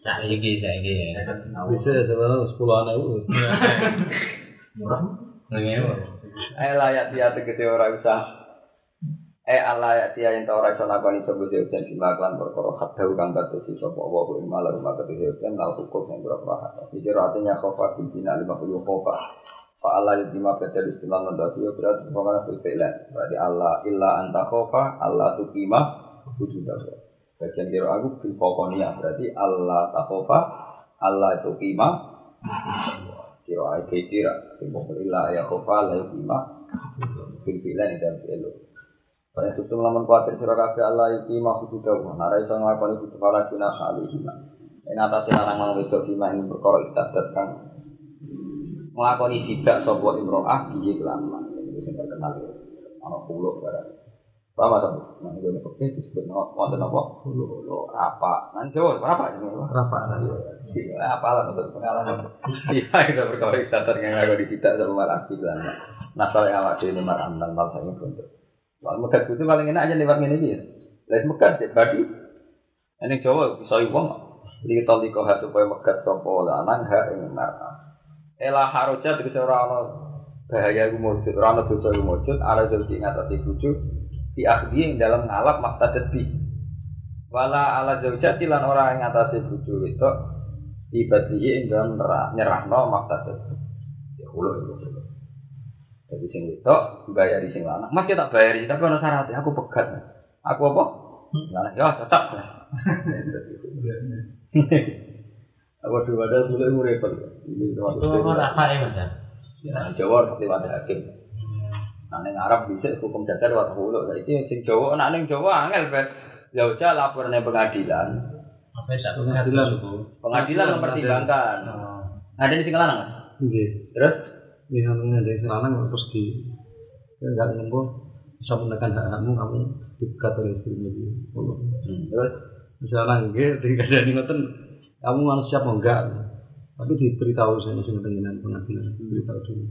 Saiki saiki ya. Bisa sebenarnya sepuluh anak itu. Ngewe. Eh layak dia tegese ora usah. Eh Allah ya dia yang tahu rasa lakoni coba jauh dan simaklan perkara hatta kang batasi sapa wa ku malah rumah ketemu dan nal hukum yang berapa hak. Jadi artinya khofa bina lima puluh khofa. Fa Allah yang lima betul istilah nandasi ya berarti pokoknya filfilan. Berarti Allah illa anta khofa Allah tu kima wujud Allah. Bagian kira aku bil pokoknya berarti Allah takhofa Allah itu kima kira kira simbol illa ya khofa la kima filfilan itu elo. Pada tutung lamun kuatir sira kabeh Allah iki mahfud dawa. Nara iso nglakoni kudu fala guna kali hina. Ing atase larang mang wedok bima ing perkara ibadat kang nglakoni sidak sapa imro'ah piye kelaman. Ini sing terkenal ya. Ana pulau barang. Paham ta? Nang ngene kok disebut wonten apa? Pulau apa? Nang Jawa berapa. Iya, apa lah untuk pengalaman. Iya, itu perkara ibadat yang aku disidak sama malah bilang. Nasal yang awak dhewe marang nang mal saking bentuk. Wah, megat itu paling enak aja lewat ini dia. Lewat megat ya, berarti ini Jawa bisa uang. Li taliko ha supaya megat sapa lanang ha ing mar'a. Ela haroja tegese ora ana bahaya iku mujud, ora ana dosa iku mujud, ala jadi ngatasi bojo di akhdi ing dalam ngalap maktadat bi. Wala ala zaujati lan ora ing ngatasi bojo itu ibadihi ing dalam nyerahno maktadat. Ya ulo itu. Jadi sing wedok bayari sing lanang. Mas ya tak bayari, tapi ono syaratnya aku pegat. Aku apa? Lanang ya tetap. Aku dua ada dulu yang repot. Ini Itu apa ya mas ya? Nah, Jawa harus lewat hakim. Nah, neng Arab bisa hukum dasar waktu hulu. Jadi sing Jawa, nak neng Jawa angel bet. Zauja lapor ning pengadilan. Apa ya satu Pengadilan. Pengadilan mempertimbangkan. Ada di sing lanang. Mas? Nggih. Terus Namanya dari serangan terus di ya enggak nembo bisa menekan hak hakmu kamu dipegat oleh istrimu dia. Allah. terus Misalnya nggih ketika ada ngoten kamu harus siap mau enggak. Tapi diberitahu saya masih dengan pengadilan diberitahu dulu.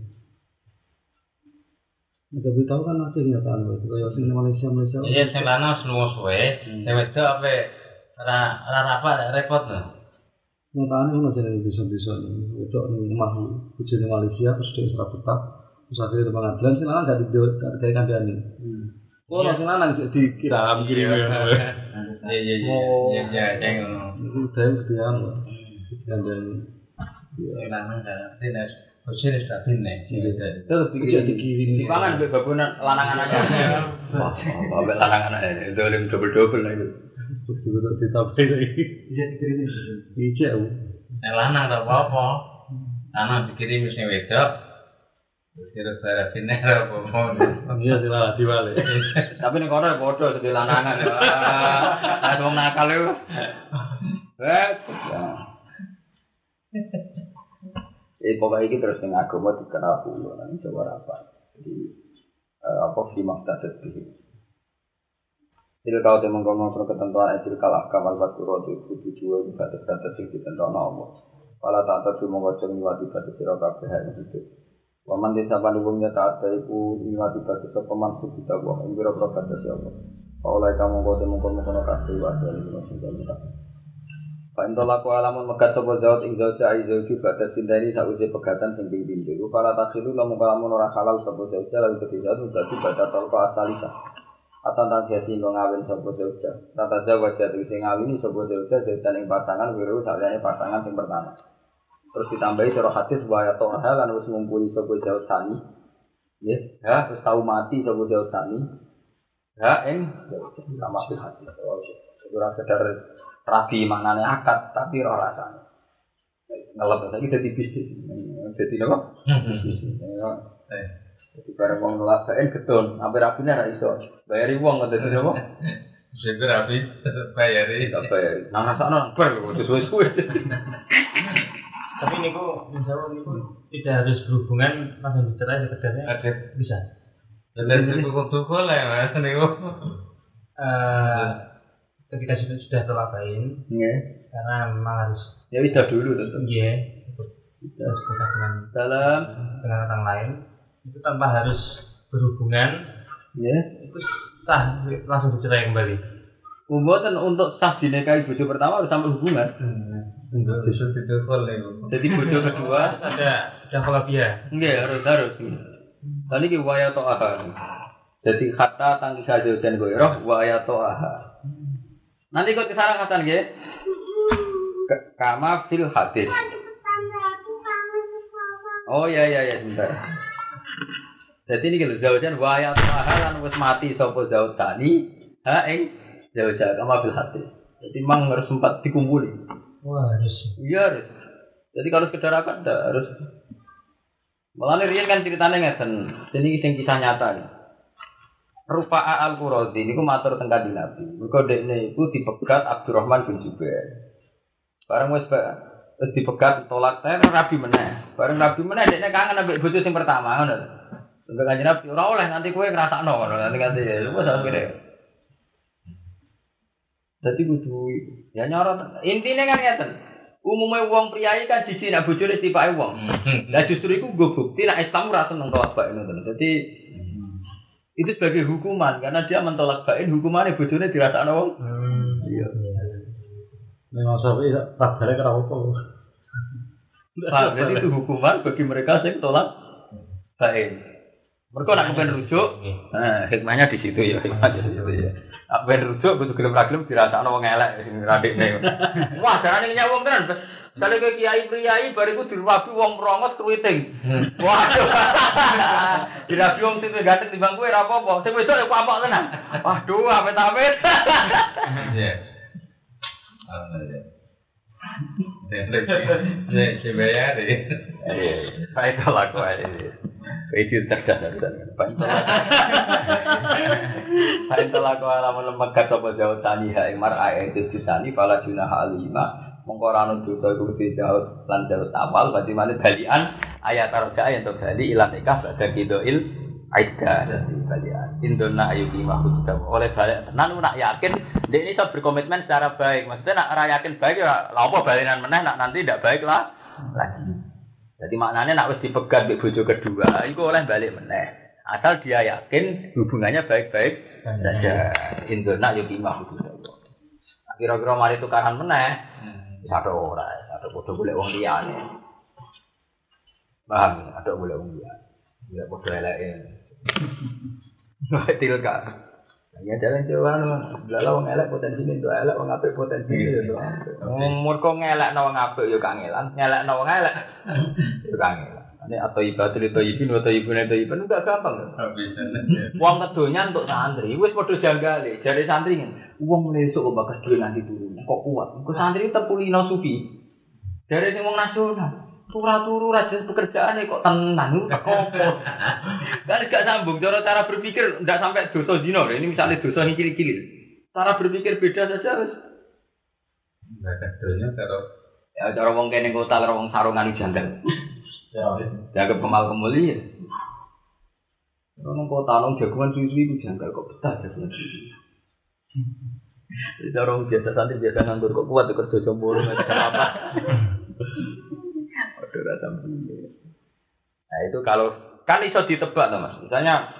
Ada beritahu kan nanti kenyataan itu kayak sing Malaysia Malaysia. Iya, sing lanang wis lunga suwe, sing wedok apa ora ora apa repot no. Kan ada yang bisa-bisa itu rumah bujuni Malaysia terus dia serap betah terus akhirnya di pengadilan sih lanang gak di gak kayak kandani. Oh, Iya. langsung lanang dikiram kirim. [LAUGHS] Iya iya iya. Oh. Iya iya ceng ngono. Itu udah kebiasaan loh. Kandani. Sing lanang kan nek bojone sudah bine. Terus dikira dikirim. dipangan babunan lanang anaknya. [LAUGHS] Wah, mbek lanang anaknya. Dolim double-double lah itu. Betul-betul ditambahin lagi. Bisa dikirimin. Iya. Nek lanang tak apa-apa. Lanang dikirim sing wedok. Kira saya bine ora apa-apa. Iya sih lah diwale. Tapi ning kono ya padha sedhe lanangan. Ah, ada wong nakal itu. Eh, Eh, pokoknya ini terus dengan agama dikenal dulu, nanti coba apa. Jadi, eh, apa sih maksud kalau dia mengkonon ketentuan etil kalah kamal batu roti kudu dua batas batas sing ditentukan Allah. Pala tak mongko jeng niwati batas sira kabeh yang hidup. Waman desa pandungnya tak ada iku niwati batas peman kita wa ing biro batas ya Allah. Paulai kamu kau temu kono kono kabeh wa dari sing kita. Pak Intolaku alamun megat sopo zaut ing zauja ai zauju batas sindari sausi pegatan sing ping pintu. Para takhiru lamun kalamun ora halal sopo zauja lalu ketiga sudah baca tolko asalisa. Atau tak jadi ngawin sopo zauja. Tata jawa jadi sing ngawini sopo zauja zaujan ing pasangan wiru saliyane pasangan sing pertama. Terus ditambahi cara hadis wa ya to'ha lan wis ngumpuli sopo sani. Ya, ya terus tau mati sopo. Ya ing zauja sama fil hadis. Ora sekedar rabi maknane akad tapi ora rasane. Ngelep saiki dadi bisnis. Dadi napa? Bisnis. Jadi bareng wong nolak baen gedon, sampai rabine ra iso. Bayari wong ngoten dadi napa? Sing rapi bayari. Tak bayari. Nang rasakno nang bar kok suwe-suwe. Tapi niku misalnya niku tidak harus berhubungan langsung dicerai sekedarnya Ada bisa. Jadi itu kudu boleh mas niku. Eh, ketika sudah sudah Nggih. karena memang harus Ya wis dah dulu tetep. iya terus kita dengan Dalam dengan orang lain itu tanpa harus berhubungan ya. itu sah langsung dicerai kembali. Umboten untuk sah dinikahi bojo pertama harus sampai hubungan. Untuk bisa tidak boleh. Jadi bojo kedua [LAUGHS] ada ada kolabia. Enggak harus harus. Tadi ki waya to'aha. Jadi kata tangki saja dan goyroh waya to'aha. Nanti kau ke sana kata nggih. K- Kama fil hadis. Oh iya iya iya sebentar. Jadi ini gitu zaujan waya to'aha lan wis mati sapa zaud tani. Ha ing zauja kama fil hadis. Jadi memang harus sempat dikumpuli. Wah harus. Iya harus. Jadi kalau sekedar akad enggak harus. Malah Rian kan ceritanya ngeten. Ini sing kisah nyata. nih. Rufa'a al-Qurazi ini matur teng kanjeng Nabi. Mergo dekne iku dipegat Abdurrahman bin Jubair. Bareng wis ba- wis dipegat tolak saya Nabi meneh. Bareng Nabi meneh dekne kangen ambek bojo sing pertama ngono. Sampai kanjeng Nabi ora oleh nanti kowe ngrasakno ngono nanti nanti ya wis akhire. Dadi kudu ya nyorot. Intine kan ngeten. Umumnya wong priayi kan siji nak bojone tipake wong. Lah justru iku nggo bukti nek Islam ora seneng tolak bain ngoten. Jadi itu sebagai hukuman karena dia mentolak bain hukumannya bojone dirasakno wong. Iya. Memang sampai tak balik kira apa. Pak, jadi itu hukuman bagi mereka yang tolak bain. Mereka nak kepen rujuk, nah hikmahnya di situ ya, hikmahnya di situ ya. Nak kepen rujuk, butuh gelem ra gelem dirasakno wong elek sing radikne. Wah, jarane nyak wong tenan. Kali ke kiai priai bariku dirabi wong merongos kewiting. Waduh. dirabi wong sing ganteng timbang kowe ora apa-apa. Sing wedok ya apa tenan. Waduh, amit-amit. Iya. Si bayar Iya, Baik kalau aku ini. Itu cerdas dan Paling telah kau alamun lembaga sopo jauh tani ha ing mar ayat itu disani pala junah alima. Mongko ranu dosa iku dijauh lan jauh awal berarti mana balian ayat tarja yang untuk bali ilan nikah pada kidoil aida dan balian. Indona ayu lima khusus oleh balik tenan nak yakin dia ini bisa berkomitmen secara baik. Maksudnya nak ora yakin baik ya lapo balinan meneh nak nanti tidak baik lah. Lagi jadi maknanya nak wis dipegat di bojo kedua itu oleh balik meneh. Asal dia yakin hubungannya baik-baik saja. Indona ayu lima khusus kira-kira mari tukaran meneh. Satu ora satu foto boleh wong liyane. Paham ada boleh wong liyane. Ya foto eleke tilka Ya jalan jalan, belalah wong elek potensi ini dua elek, wong apik potensi ini. Umur kok ngelek na wong apik yo kangelan, ngelek na wong elek [LAUGHS] yo kangelan. Ini atau ibadah itu ibin atau ibun itu ibin enggak gampang. Wong kedonya untuk santri, wis padha janggale. Jare santri ngene, wong lesuk bakas duwe nganti turun. Kok kuat? Kok santri tepulino sufi. Jare sing wong nasional, turu-turu rajin pekerjaan kok tenang, kok kopo. Kan gak sambung cara cara berpikir ndak sampai dosa zina. Ini misalnya dosa ini cili-cili. Cara berpikir beda saja wis. Enggak kedonya karo Ya cara wong kene kota karo wong sarungan janggal. [LAUGHS] ya Jaga pemal kemuli ya. Orang kota nong jagoan susu itu janggal kok betah jagoan susu. Jadi orang biasa santri biasa nganggur kok kuat tuh kerja jomblo nggak ada apa. [LAUGHS] Waduh rasa Nah itu kalau kan iso ditebak tuh mas. Misalnya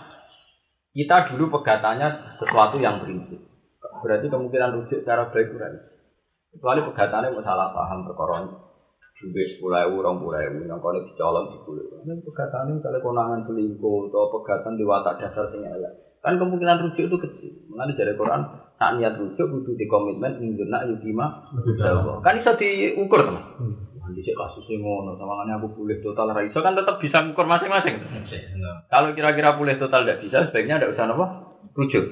kita dulu pegatannya sesuatu yang prinsip. Berarti kemungkinan rujuk secara baik kurang. Kecuali pegatannya mau salah paham perkara duwe sepuluh ewu, rong puluh ewu, yang kau dicolong ewu. Ini pegatan ini kalau konangan selingkuh atau pegatan di watak dasar sing elek. Kan kemungkinan rujuk itu kecil. Mengenai dari Quran, tak niat rujuk kudu di komitmen induna yudima. Kan bisa diukur teman. Nanti sih kasusnya ngono, sama aku boleh total raiso kan tetap bisa ukur masing-masing. Kalau kira-kira boleh total tidak bisa, sebaiknya tidak usah apa? Rujuk.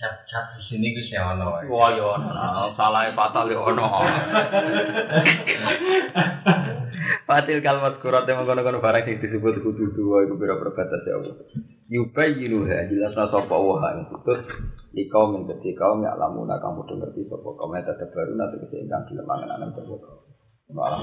cap cap di sini ku sing ono. Wah yo ono, salah fatal yo ono. Fatil kalimat kurat yang mengkono-kono barang yang disebut kudu dua itu bira perbatas ya Allah. Yinuha jelas sapa wa ing kaum yang kecil kaum yang alamu nak kamu ngerti sapa kaum yang tetap baru nanti kesehingga di lemangan anak sapa kaum. Malam